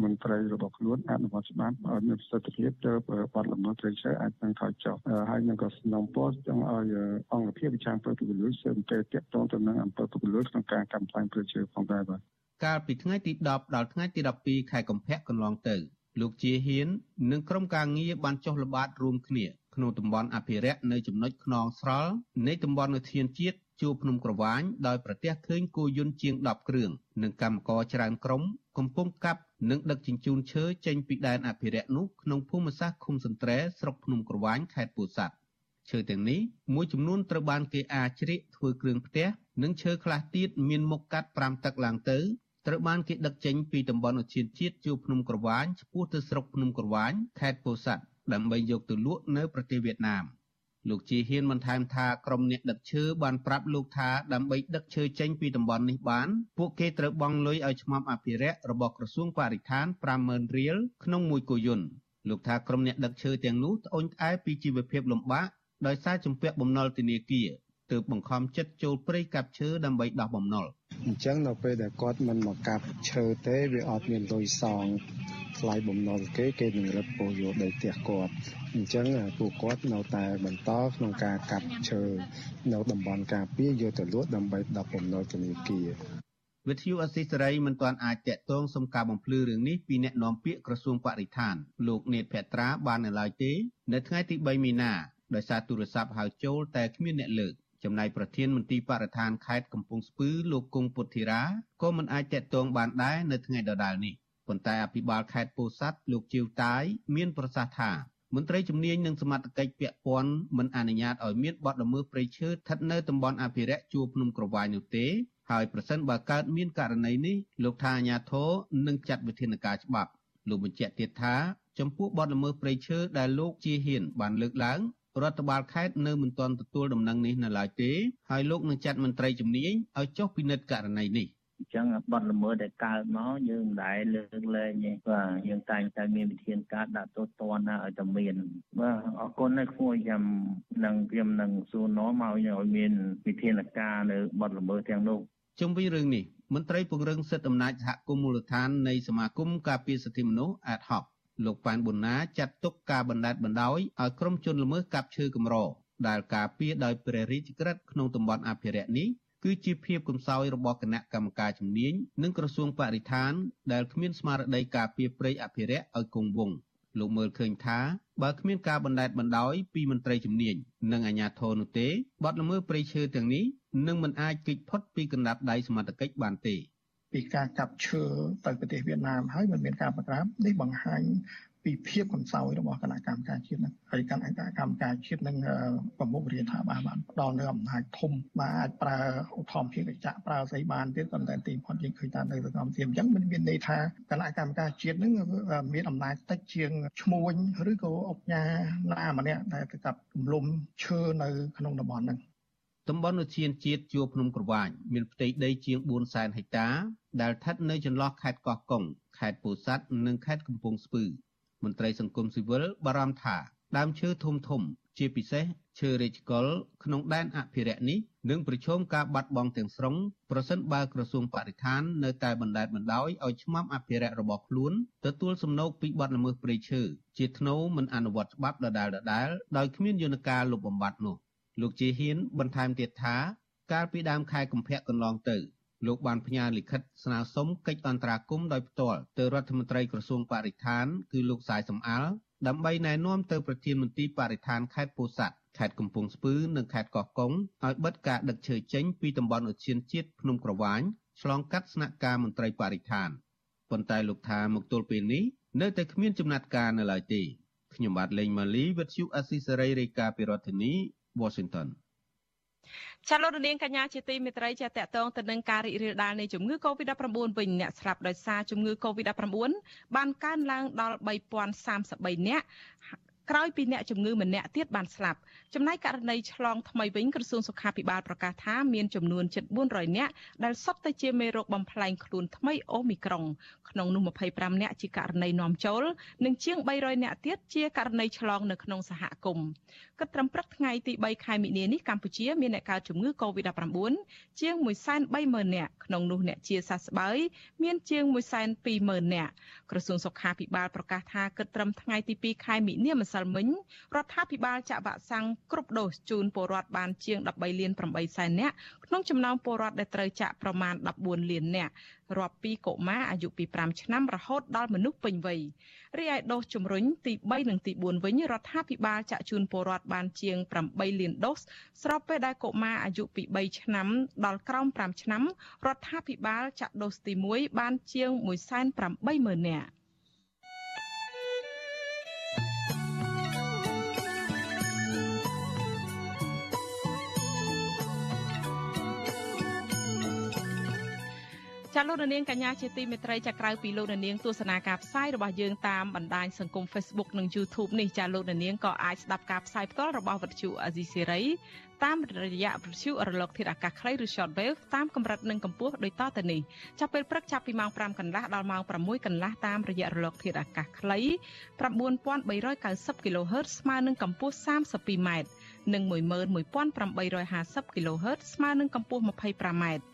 មន្ត្រីរបស់ខ្លួនអនុវត្តច្បាប់ឲ្យមានប្រសិទ្ធភាពទៅបាត់ល្មើសត្រីឈើអាចនឹងថយចុះហើយនឹងក៏សំណពរចង់ឲ្យអង្គភាពវិចារពុទ្ធពលរដ្ឋស៊ើបតែតាក់ទងទៅនឹងអំពើពុករលួយក្នុងការកម្មផ្លាញ់ព្រៃឈើផងដែរបាទកាលពីថ្ងៃទី10ដល់ថ្ងៃទី12ខែកុម្ភៈកន្លងទៅលោកជាហ៊ាននិងក្រុមការងារបានចុះល្បាតរួមគ្នាក្នុងតំបន់អភិរក្សនៅចំណុចខ្នងស្រល់នៃតំបន់ឧទ្យានជាតិ ជួរភ្នំក្រវាញដោយប្រទះឃើញគោយន្តជាង10គ្រឿងនិងកម្មករច្រើនក្រុមកំពុងកាប់និងដឹកជញ្ជូនឈើចេញពីដែនអភិរក្សនោះក្នុងភូមិសាស្ត្រឃុំសន្ត្រែស្រុកភ្នំក្រវាញខេត្តពោធិ៍សាត់ឈើទាំងនេះមួយចំនួនត្រូវបានគេអាចជ្រៀកធ្វើគ្រឿងផ្ទះនិងឈើខ្លះទៀតមានមុខកាត់5ទឹកឡើងទៅត្រូវបានគេដឹកចេញពីតំបន់ឧទ្យានជាតិជួរភ្នំក្រវាញឆ្ពោះទៅស្រុកភ្នំក្រវាញខេត្តពោធិ៍សាត់ដើម្បីយកទៅលក់នៅប្រទេសវៀតណាម លោកជាហ៊ានបន្ថែមថាក្រុមអ្នកដឹកឈើបានប្រាប់លោកថាដើម្បីដឹកឈើចេញពីតំបន់នេះបានពួកគេត្រូវបង់លុយឲ្យឆ្មាំអភិរក្សរបស់ក្រសួងបរិស្ថាន50000រៀលក្នុងមួយគោយន្តលោកថាក្រុមអ្នកដឹកឈើទាំងនោះត្អូញត្អែពីជីវភាពលំបាកដោយសារជំពាក់បំណុលធនាគារ ទើបបង្ខំចិត្តចូលព្រៃកាប់ឈើដើម្បីដោះបំណុលអញ្ចឹងនៅពេលដែលគាត់មិនមកកាប់ឈើទេវាអត់មានលុយសងថ្លៃបំណុលគេគេនឹងរឹតពោយកដីផ្ទះគាត់អញ្ចឹងពួកគាត់នៅតែបន្តក្នុងការកាប់ឈើនៅតំបន់ការពារយកទៅលក់ដើម្បីដោះបំណុលធនាគារវិទ្យុអស៊ីសេរីមិនទាន់អាចតាក់ទងសុំការបំភ្លឺរឿងនេះពីអ្នកនាំពាក្យក្រសួងបរិស្ថានលោកនេតភត្រាបាននៅឡើយទេ នៅថ្ងៃទី3មីនាដោយសារទូរស័ព្ទហៅចូលតែគ្មានអ្នកលើក ចំណែកប្រធានមន្ទីរបរិស្ថានខេត្តកំពង់ស្ពឺលោកគង់ពុទ្ធិរាក៏មិនអាចតាក់ទងបានដែរនៅថ្ងៃដដែលនេះប៉ុន្តែអភិបាលខេត្តពោធិ៍សាត់លោកជាវតាយមានប្រសាសន៍ថាមន្ត្រីជំនាញនិងសមត្ថកិច្ចពាក់ព័ន្ធមិនអនុញ្ញាតឲ្យមានបទល្មើសព្រៃឈើស្ថិតនៅតំបន់អភិរក្សជួរភ្នំក្រវាញនោះទេហើយប្រសិនបើកើតមានករណីនេះលោកថាអាញាធរនឹងចាត់វិធានការច្បាប់លោកបញ្ជាក់ទៀតថាចំពោះបទល្មើសព្រៃឈើដែលលោកជាហ៊ានបានលើកឡើង រដ្ឋបាលខេត្តនៅមិនទាន់ទទួលដំណឹងនេះនៅឡើយទេហើយលោកនឹងចាត់មន្ត្រីជំនាញឲ្យចុះពិនិត្យករណីនេះអញ្ចឹងបាត់ល្មើសដែលកើតមកយើងមិនដែលលើកលែងទេបាទយើងតែងតែមានវិធានការដាក់ទោសទណ្ឌណាឲ្យតែមានបាទអរគុណណាស់គួរចាំនឹងខ្ញុំនឹងសួរនាំឲ្យឲ្យមានវិធានការនៅបាត់ល្មើសទាំងនោះជុំវិញរឿងនេះមន្ត្រីពង្រឹងសិទ្ធិអំណាចសហគមន៍មូលដ្ឋាននៃសមាគមការពារសិទ្ធិមនុស្សអាតហុក លោកប៉ែនប៊ុនណាចាត់ទុកការបណ្តែតបណ្តោយឲ្យក្រុមជនល្មើសកាប់ឈើកម្រដែលការពារដោយព្រះរាជក្រឹត្យក្នុងតំបន់អភិរក្សនេះគឺជាភាពកំសោយរបស់គណៈកម្មការជំនាញនិងក្រសួងបរិស្ថាន ដែលគ្មានស្មារតីការពារព្រៃអភិរក្សឲ្យគង់វង្សលោកមើលឃើញថាបើគ្មានការបណ្តែតបណ្តោយពីមន្ត្រីជំនាញនិងអាជ្ញាធរនោះទេបទល្មើសព្រៃឈើទាំងនេះនឹងមិនអាចគេចផុតពីកណ្ដាប់ដៃសមត្ថកិច្ចបានទេ ពីការកាប់ឈើទៅប្រទេសវៀតណាមហើយមិនមានការប្រក្រាបនេះបង្ហាញពីភាពកំសោយរបស់គណៈកម្មការជាតិនឹងហើយគណៈកម្មការជាតិនឹងប្រមុខរាជថាបានបានផ្ដល់នៅអំណាចធំបាទអាចប្រើឧទ្ធម្ភាគចក្រប្រើស្អីបានទៀតប៉ុន្តែទីផុតយើងឃើញថានៅសង្គមជាតិអញ្ចឹងមិនមានន័យថាគណៈកម្មការជាតិនឹងមានអំណាចតិចជាងឈ្មួញឬក៏អុកញ៉ាណាម្នាក់ដែលទៅកាប់រំលំឈើនៅក្នុងតំបន់ហ្នឹង តំបន់ឧទ្យានជាតិជួរភ្នំក្រវាញមានផ្ទៃដីជាង4សែនហិកតា ដែលស្ថិតនៅចន្លោះខេត្តកោះកុងខេត្តពោធិ៍សាត់និងខេត្តកំពង់ស្ពឺមន្ត្រីសង្គមស៊ីវិលបារម្ភថាបដើមឈើធំធំ ជាពិសេសឈើរាជកុលក្នុងដែនអភិរក្សនេះនឹងប្រឈមការបាត់បង់ទាំងស្រុងប្រសិនបើក្រសួងបរិស្ថាននៅតែបណ្តែតបណ្តោយឲ្យឆ្មាំអភិរក្សរបស់ខ្លួនទទួលសំណូកពីបទល្មើសព្រៃឈើជាថ្នូរមិនអនុវត្តច្បាប់ដដែលៗដោយគ្មានយន្តការលុបបំបាត់នោះ លោកជាហ៊ានបន្ថែមទៀតថាកាលពីដើមខែកុម្ភៈកន្លងទៅលោកបានផ្ញើលិខិតស្នើសុំកិច្ចអន្តរាគមន៍ដោយផ្ទាល់ទៅរដ្ឋមន្ត្រីក្រសួងបរិស្ថានគឺលោកសាយសំអាលដើម្បីណែនាំទៅប្រធានមន្ទីរបរិស្ថានខេត្តពោធិ៍សាត់ខេត្តកំពង់ស្ពឺនិងខេត្តកោះកុងឲ្យបិទការដឹកឈើចេញពីតំបន់ឧទ្យានជាតិភ្នំក្រវាញឆ្លងកាត់ស្នាក់ការមន្ត្រីបរិស្ថានប៉ុន្តែលោកថាមកទល់ពេលនេះនៅតែគ្មានចំណាត់ការនៅឡើយទេខ្ញុំបាទលេងម៉ាលីវិទ្យុអស៊ីសេរីរាយការណ៍ពីរដ្ឋធានី Washington ចាលោកនាងកញ្ញាជាទីមេត្រីចាតកតងទៅនឹងការរីករាលដាលនៃជំងឺ Covid-19 វិញអ្នកស្លាប់ដោយសារជំងឺ Covid-19 បានកើនឡើងដល់3033នាក់ ក្រោយពីអ្នកជំងឺម្នាក់ទៀតបានស្លាប់ចំណែកករណីឆ្លងថ្មីវិញក្រសួងសុខាភិបាលប្រកាសថាមានចំនួនជិត400នាក់ដែលសុទ្ធតែជាមេរោគបំផ្លែងខ្លួនថ្មីអូមីក្រុងក្នុងនោះ25នាក់ជាករណីនាំចូលនិងជាង300នាក់ទៀតជាករណីឆ្លងនៅក្នុងសហគមន៍គិតត្រឹមព្រឹកថ្ងៃទី3ខែមិនិនានេះកម្ពុជាមានអ្នកកើតជំងឺ Covid-19 ជាង130,000នាក់ក្នុងនោះអ្នកជាសះស្បើយមានជាង120,000នាក់ក្រសួងសុខាភិបាលប្រកាសថាគិតត្រឹមថ្ងៃទី2ខែមិនិនាម្សិលមិញរដ្ឋាភិបាលចាក់វ៉ាក់សាំងគ្រប់ដូសជូនពលរដ្ឋបានជាង13លាន8សែននាក់ក្នុងចំណោមពលរដ្ឋដែលត្រូវចាក់ប្រមាណ14លាននាក់រាប់ពីកុមារអាយុពី5ឆ្នាំរហូតដល់មនុស្សពេញវ័យរីឯដូសជំរុញទី3និងទី4វិញរដ្ឋាភិបាលចាក់ជូនពលរដ្ឋបានជាង8លានដូសស្របពេលដែលកុមារអាយុពី3ឆ្នាំដល់ក្រោម5ឆ្នាំរដ្ឋាភិបាលចាក់ដូសទី1បានជាង180,000នាក់ ចាលោកនាងកញ្ញាជាទីមេត្រីចាក្រៅពីលោកនាងទស្សនាការផ្សាយរបស់យើងតាមបណ្ដាញសង្គម Facebook និង YouTube នេះចាលោកនាងក៏អាចស្ដាប់ការផ្សាយផ្ទាល់របស់វិទ្យុអាស៊ីសេរីតាមរយៈវិទ្យុរលកធាតុអាកាសខ្លីឬ Shortwave តាមកម្រិតនិងកម្ពស់ដូចតទៅនេះចាប់ពេលព្រឹកចាប់ពីម៉ោង5កន្លះដល់ម៉ោង6កន្លះតាមរយៈរលកធាតុអាកាសខ្លី9390 kHz ស្មើនឹងកម្ពស់ 32m និង11850 kHz ស្មើនឹងកម្ពស់ 25m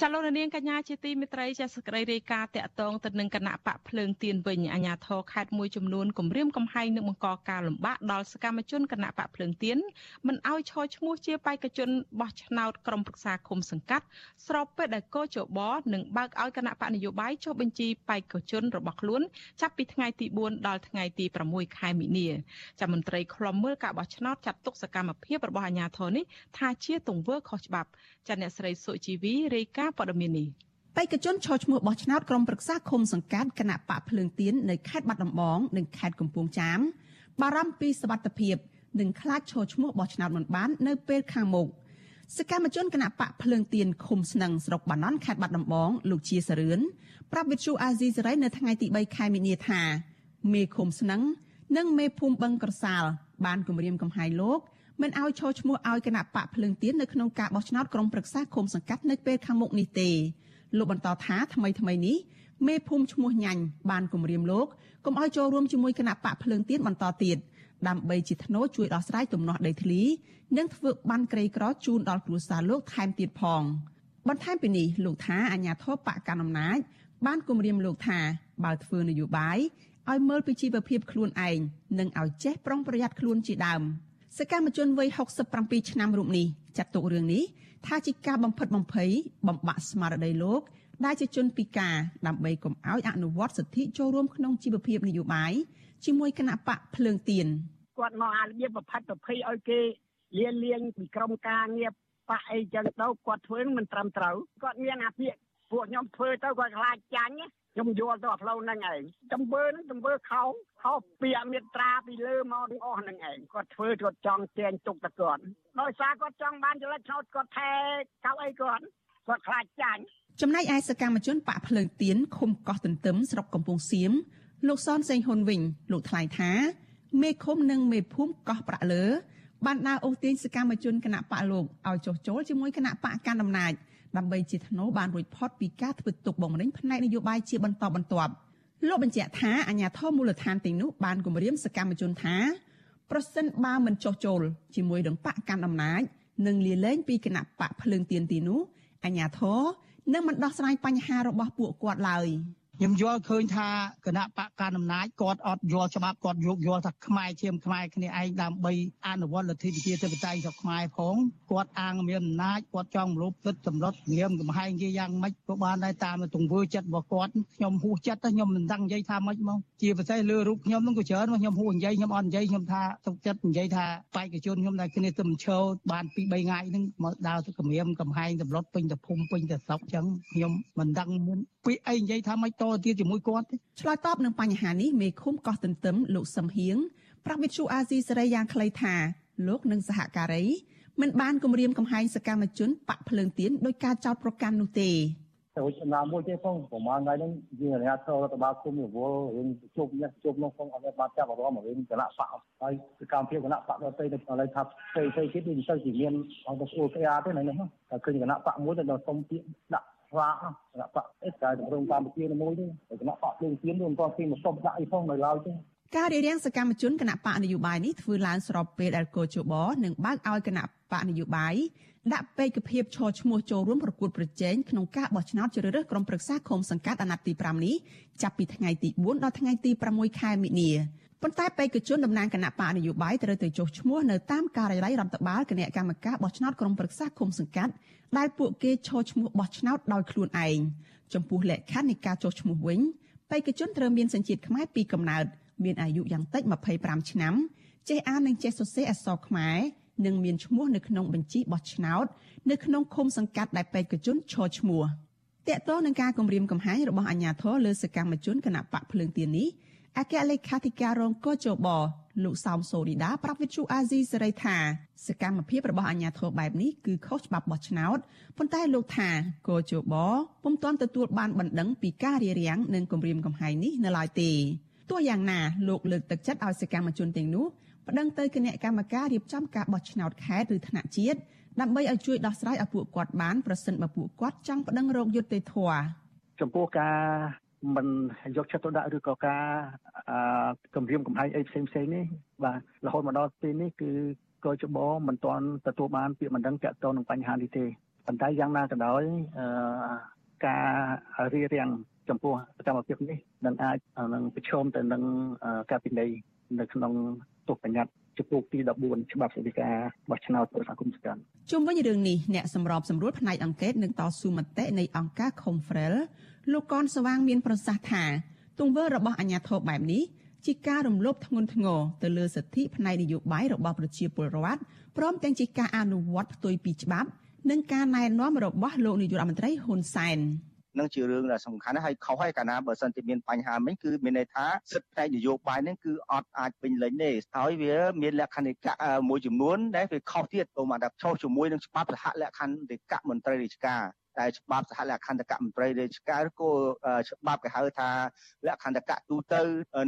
ចលនានាងកញ្ញាជាទីមេត្រីចាសក្តីរាយការណ៍តាក់ទងទៅនឹងគណៈបកភ្លើងទៀនវិញអាញាធរខេត្តមួយចំនួនគម្រាមកំហែងនឹងបង្កការលំបាកដល់សកម្មជនគណៈបកភ្លើងទៀនមិនឲ្យឈរឈ្មោះជាបេក្ខជនបោះឆ្នោតក្រុមប្រឹក្សាឃុំសង្កាត់ស្របពេលដែលកោជបនឹងបើកឲ្យគណៈបកនយោបាយចុះបញ្ជីបេក្ខជនរបស់ខ្លួនចាប់ពីថ្ងៃទី4ដល់ថ្ងៃទី6ខែមីនាចាមន្ត្រីខ្លំមើលការបោះឆ្នោតចាត់ទុកសកម្មភាពរបស់អាញាធរនេះថាជាទង្វើខុសច្បាប់ចាអ្នកស្រីសុជីវីរាយការណ៍ព័ត៌មាននេះបេក្ខជនឈរឈ្មោះបោះឆ្នោតក្រុមប្រឹក្សាឃុំសង្កាត់គណៈបកភ្លើងទៀននៅខេត្តបាត់ដំបងនិងខេត្តកំពង់ចាមបារម្ភពីសវត្ថភាពនិងខ្លាចឈរឈ្មោះបោះឆ្នោតមិនបាននៅពេលខាងមុខសកម្មជនគណៈបកភ្លើងទៀនឃុំស្នឹងស្រុកបាណន់ខេត្តបាត់ដំបងលោកជាសរឿនប្រាប់វិទ្យុអាស៊ីសេរីនៅថ្ងៃទី3ខែមីនាថាមេឃុំស្នឹងនិងមេភូមិបឹងក្រសាលបានគម្រាមកំហែងលោក មិនឲ្យឈរឈ្មោះឲ្យគណៈបកភ្លើងទៀននៅក្នុងការបោះឆ្នោតក្រុមប្រឹក្សាឃុំសង្កាត់នៅពេលខាងមុខនេះទេលោកបន្តថាថ្មីថ្មីនេះមេភូមិឈ្មោះញ៉ាញ់បានគម្រាមលោកកុំឲ្យចូលរួមជាមួយគណៈបកភ្លើងទៀនបន្តទៀតដើម្បីជាធ្នូជួយដោះស្រាយទំនាស់ដីធ្លីនិងធ្វើបានក្រីក្រជូនដល់គ្រួសារលោកថែមទៀតផងបន្ថែមពីនេះលោកថាអាញាធរបកកណ្ដាលអំណាចបានគម្រាមលោកថាបើធ្វើនយោបាយឲ្យមើលពីជីវភាពខ្លួនឯងនិងឲ្យចេះប្រុងប្រយ័ត្នខ្លួនជាដើម។ សកម្មជនវ័យ67ឆ្នាំរូបនេះចាត់ទុករឿងនេះថាជាការបំផិតបំភ័យបំបាក់ស្មារតីលោកដែលជាជនពិការដើម្បីកុំឲ្យអនុវត្តសិទ្ធិចូលរួមក្នុងជីវភាពនយោបាយជាមួយគណៈបកភ្លើងទៀនគាត់មកអារបៀបបំផិតបំភ័យឲ្យគេលៀនលៀងពីក្រុមការងារបកអីចឹងទៅគាត់ធ្វើមិនត្រឹមត្រូវគាត់មានអាពាកពួកខ្ញុំធ្វើទៅគាត់ខ្លាចចាញ់ខ្ញុំយល់ទៅផ្លូវហ្នឹងឯងចំបើហ្នឹងចំបើខោ ខោពាកមេត្រាពីលើមកទាំងអស់ហ្នឹងឯងគាត់ធ្វើគាត់ចង់ទាញទុកតគាត់ដោយសារគាត់ចង់បានចលិតឆ្នោតគាត់ថែកៅអីគាត់គាត់ខ្លាចចាញ់ចំណែកឯសកម្មជនបកភ្លើងទៀនឃុំកោះទន្ទឹមស្រុកកំពង់សៀមលោកសនសេងហ៊ុនវិញលោកថ្លែងថាមេឃុំនិងមេភូមិកោះប្រាក់លើបានដើរអូសទាញសកម្មជនគណៈបកលោកឲ្យចុះចូលជាមួយគណៈបកកណ្ដាលអំណាចដើម្បីជាធ្នូបានរួចផុតពីការធ្វើទុកបុកម្នេញផ្នែកនយោបាយជាបន្តបន្ទាប់ លោកបញ្ជាក់ថាអាញាធរមូលដ្ឋានទាំងនោះបានគម្រាមសកម្មជនថាប្រសិនបើមិនចុះចូលជាមួយនឹងបកកាន់អំណាចនិងលាលែងពីគណៈបកភ្លើងទៀនទីនោះអាញាធរនឹងមិនដោះស្រាយបញ្ហារបស់ពួកគាត់ឡើយ។ ខ្ញុំយល់ឃើញថាគណៈបកកណ្ដាលអំណាចគាត់អត់យល់ច្បាប់គាត់យកយល់ថាខ្មែរជាមខ្មែរគ្នាឯងដើម្បីអនុវត្តលទ្ធិប្រជាធិបតេយ្យរបស់ខ្មែរផងគាត់អាងមានអំណាចគាត់ចង់រំលោភសិទ្ធិសម្រុតងៀមកំហែងជាយ៉ាងម៉េចក៏បានដែរតាមទង្វើចិត្តរបស់គាត់ខ្ញុំហួសចិត្តខ្ញុំមិនដឹងនិយាយថាម៉េចមកជាពិសេសលើរូបខ្ញុំនឹងក៏ច្រើនខ្ញុំហួសនិយាយខ្ញុំអត់និយាយខ្ញុំថាទុកចិត្តនិយាយថាបេក្ខជនខ្ញុំដែលគ្នាទៅមិនឈរបាន2 3ថ្ងៃហ្នឹងមកដើរទៅគម្រាមកំហែងសម្រុតពេញទៅភូមិពេញទៅស្រុកអញ្ចឹងខ្ញុំមិនដឹងមាន ពាក្យអីនិយាយថាម៉េចតទៀតជាមួយគាត់ទេឆ្លើយតបនឹងបញ្ហានេះមេឃុំកោះទន្ទឹមលោកសឹមហៀងប្រាប់វិទ្យុអាស៊ីសេរីយ៉ាងខ្លីថាលោកនិងសហការីមិនបានគម្រាមកំហែងសកម្មជនបាក់ភ្លើងទៀនដោយការចោទប្រកាន់នោះទេទៅចំណាមួយទេផងប្រហែលថ្ងៃហ្នឹងយើងរយៈចូលរដ្ឋបាលគុំរវល់រឿងជប់នេះជប់នោះផងអត់បានចាប់អារម្មណ៍រឿងគណៈបកហើយសកម្មភាពគណៈបកដទៃទៅឥឡូវថាផ្សេងផ្សេងទៀតវាមិនសូវជាមានអង្គស្អួលក្រាទេហ្នឹងតែឃើញគណៈបកមួយទៅដល់សុំពាក្យដាក់ ស្វាគគណៈបកអេសតែរងកម្ពុជាមួយទេគណៈបកភ្លើងទៀនមិនទាន់ពីមកសុំដាក់អីផងនៅឡើយទេការរៀបរៀងសកម្មជនគណៈបកនយោបាយនេះធ្វើឡើងស្របពេលដែលកោជបនឹងបើកឲ្យគណៈបកនយោបាយដាក់ពេកភាពឈរឈ្មោះចូលរួមប្រកួតប្រជែងក្នុងការបោះឆ្នោតជ្រើសរើសក្រុមប្រឹក្សាឃុំសង្កាត់អាណត្តិទី5នេះចាប់ពីថ្ងៃទី4ដល់ថ្ងៃទី6ខែមិនិនា ប៉ុន្តែបេក្ខជនតំណាងគណៈបកនយោបាយត្រូវទៅចុះឈ្មោះនៅតាមការិយាល័យរដ្ឋបាលគណៈកម្មការបោះឆ្នោតក្រុមប្រឹក្សាឃុំសង្កាត់ដែលពួកគេឈរឈ្មោះបោះឆ្នោតដោយខ្លួនឯងចំពោះលក្ខខណ្ឌនៃការចុះឈ្មោះវិញបេក្ខជនត្រូវមានសញ្ជាតិខ្មែរពីកំណើតមានអាយុយ៉ាងតិច25ឆ្នាំចេះអាននិងចេះសរសេរអក្សរខ្មែរនិងមានឈ្មោះនៅក្នុងបញ្ជីបោះឆ្នោតនៅក្នុងឃុំសង្កាត់ដែលបេក្ខជនឈរឈ្មោះតកតងនឹងការគម្រាមកំហែងរបស់អាជ្ញាធរលើសកម្មជនគណៈបកភ្លើងទៀននេះ អគ្គលេខាធិការរងកោជបលោកសោមសូរីដាប្រាប់វិទ្យុអាស៊ីសេរីថាសកម្មភាពរបស់អាជ្ញាធរបែបនេះគឺខុសច្បាប់បោះឆ្នោតប៉ុន្តែលោកថាកោជបពុំទាន់ទទួលបានបណ្ដឹងពីការរារាំងនិងគម្រាមកំហែងនេះនៅឡើយទេទោះយ៉ាងណាលោកលើកទឹកចិត្តឲ្យសកម្មជនទាំងនោះប្តឹងទៅគណៈកម្មការរៀបចំការបោះឆ្នោតខេត្តឬថ្នាក់ជាតិដើម្បីឲ្យជួយដោះស្រាយឲ្យពួកគាត់បានប្រសិនបើពួកគាត់ចង់ប្តឹងរកយុត្តិធម៌ចំពោះការ មិនយកចិត្តទុកដាក់ឬក៏ការគម្រាមកំហែងអីផ្សេងផ្សេងនេះបាទរហូតមកដល់ពេលនេះគឺកោជបមិនទាន់ទទួលបានពាក្យបណ្ដឹងតាក់ទងនឹងបញ្ហានេះទេប៉ុន្តែយ៉ាងណាក៏ដោយការរៀបរៀងចំពោះសកម្មភាពនេះនឹងអាចនឹងប្រឈមទៅនឹងការពិន័យនៅក្នុងទុកបញ្ញត្តិចំពោះទី14ច្បាប់សេដ្ឋកិច្ចបោះឆ្នោតប្រសាគុំសកម្មជុំវិញរឿងនេះអ្នកសម្របសម្រួលផ្នែកអង្កេតនឹងតស៊ូមតិនៃអង្គការ Confrel លោកកនស្វាងមានប្រសាសន៍ថាទង្វើរបស់អាញាធរបែបនេះជាការរំលោភធ្ងន់ធ្ងរទៅលើសិទ្ធិផ្នែកនយោបាយរបស់ប្រជាពលរដ្ឋព្រមទាំងជាការអនុវត្តផ្ទុយពីច្បាប់ និងការណែនាំរបស់លោកនាយករដ្ឋមន្ត្រីហ៊ុនសែននឹងជារឿងដែលសំខាន់ហើយខុសហើយកាលណាបើសិនជាមានបញ្ហាមិញគឺមានន័យថាសិទ្ធិផ្នែកនយោបាយហ្នឹងគឺអត់អាចពេញលេញទេហើយវាមានលក្ខណៈមួយចំនួនដែលវាខុសទៀតព្រោះមកថាខុសជាមួយនឹងច្បាប់សហលក្ខន្តិកៈមន្ត្រីរាជការ តែច្បាប់សហលក្ខន្តិកៈមន្ត្រីរាជការឬក៏ច្បាប់គេហៅថាលក្ខន្តិកៈទូទៅ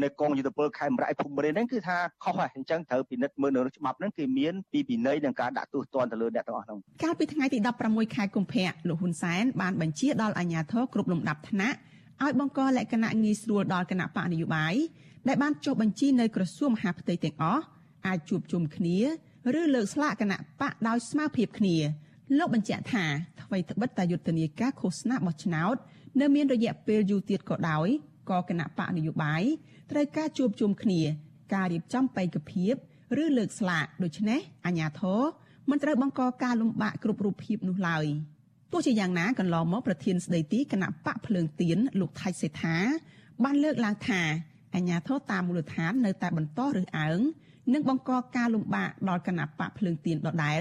នៅកងយុទ្ធពលខេមរៈភូមិរាហ្នឹងគឺថាខុសហើយអញ្ចឹងត្រូវពិនិត្យមើលនៅច្បាប់ហ្នឹងគឺមានពីពិន័យនឹងការដាក់ទោសទណ្ឌទៅលើអ្នកទាំងអស់ហ្នឹងកាលពីថ្ងៃទី16ខែកុម្ភៈលោកហ៊ុនសែនបានបញ្ជាដល់អាជ្ញាធរគ្រប់លំដាប់ថ្នាក់ឲ្យបង្កលក្ខណៈងាយស្រួលដល់គណៈបកនយោបាយដែលបានចុះបញ្ជីនៅក្រសួងមហាផ្ទៃទាំងអស់អាចជួបជុំគ្នាឬលើកស្លាកគណៈបកដោយស្មារភាពគ្នា លោកបញ្ជាក់ថាអ្វីត្បិតតែយុទ្ធនាការឃោសនាបោះឆ្នោតនៅមានរយៈពេលយូរទៀតក៏ដោយក៏គណៈបកនយោបាយត្រូវការជួបជុំគ្នា ការរៀបចំបេក្ខភាពឬលើកស្លាកដូច្នេះអាជ្ញាធរមិនត្រូវបង្កការលំបាកគ្រប់រូបភាពនោះឡើយទោះជាយ៉ាងណាកន្លងមកប្រធានស្ដីទីគណៈបកភ្លើងទៀនលោកថៃសេដ្ឋាបានលើកឡើងថាអាជ្ញាធរតាមមូលដ្ឋាននៅតែបន្តរើសអើងនិងបង្កការលំបាកដល់គណៈបកភ្លើងទៀនដដែល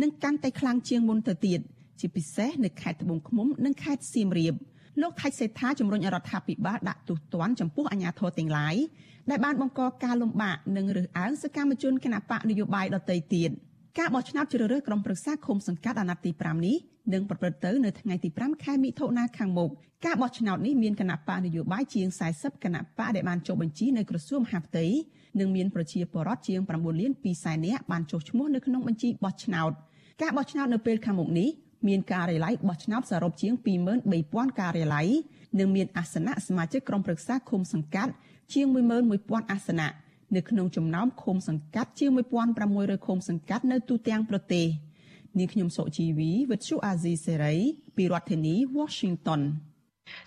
នឹងកាន់តែខ្លាំងជាងមុនទៅទៀតជាពិសេសនៅខេត្តត្បូងឃ្មុំនិងខេត្តសៀមរាបលោកថៃសេដ្ឋាជំរុញរដ្ឋាភិបាលដាក់ទោសទណ្ឌចំពោះអាជ្ញាធរទាំងឡាយដែលបានបង្កការលំបាកនិងរើសអើងសកម្មជនគណបកនយោបាយដទៃទៀតការបោះឆ្នោតជ្រើសរើសក្រុមប្រឹក្សាឃុំសង្កាត់អាណត្តិទី5នេះនឹងប្រព្រឹត្តទៅនៅថ្ងៃទី5ខែមិថុនាខាងមុខការបោះឆ្នោតនេះមានគណៈបកនយោបាយជាង40គណៈបកដែលបានចុះបញ្ជីនៅក្រសួងមហាផ្ទៃ និងមានប្រជាពលរដ្ឋជាង9លាន2សែននាក់បានចុះឈ្មោះនៅក្នុងបញ្ជីបោះឆ្នោតការបោះឆ្នោតនៅពេលខាងមុខនេះមានការិយាល័យបោះឆ្នោតសរុបជាង23000ការិយាល័យនិងមានអាសនៈសមាជិកក្រុមប្រឹក្សាឃុំសង្កាត់ជាង11000អាសនៈនៅក្នុងចំណោមឃុំសង្កាត់ជាង1600ឃុំសង្កាត់នៅទូទាំងប្រទេសនាងខ្ញុំសុជីវីវិទ្យុអាស៊ីសេរីពីរដ្ឋធានី Washington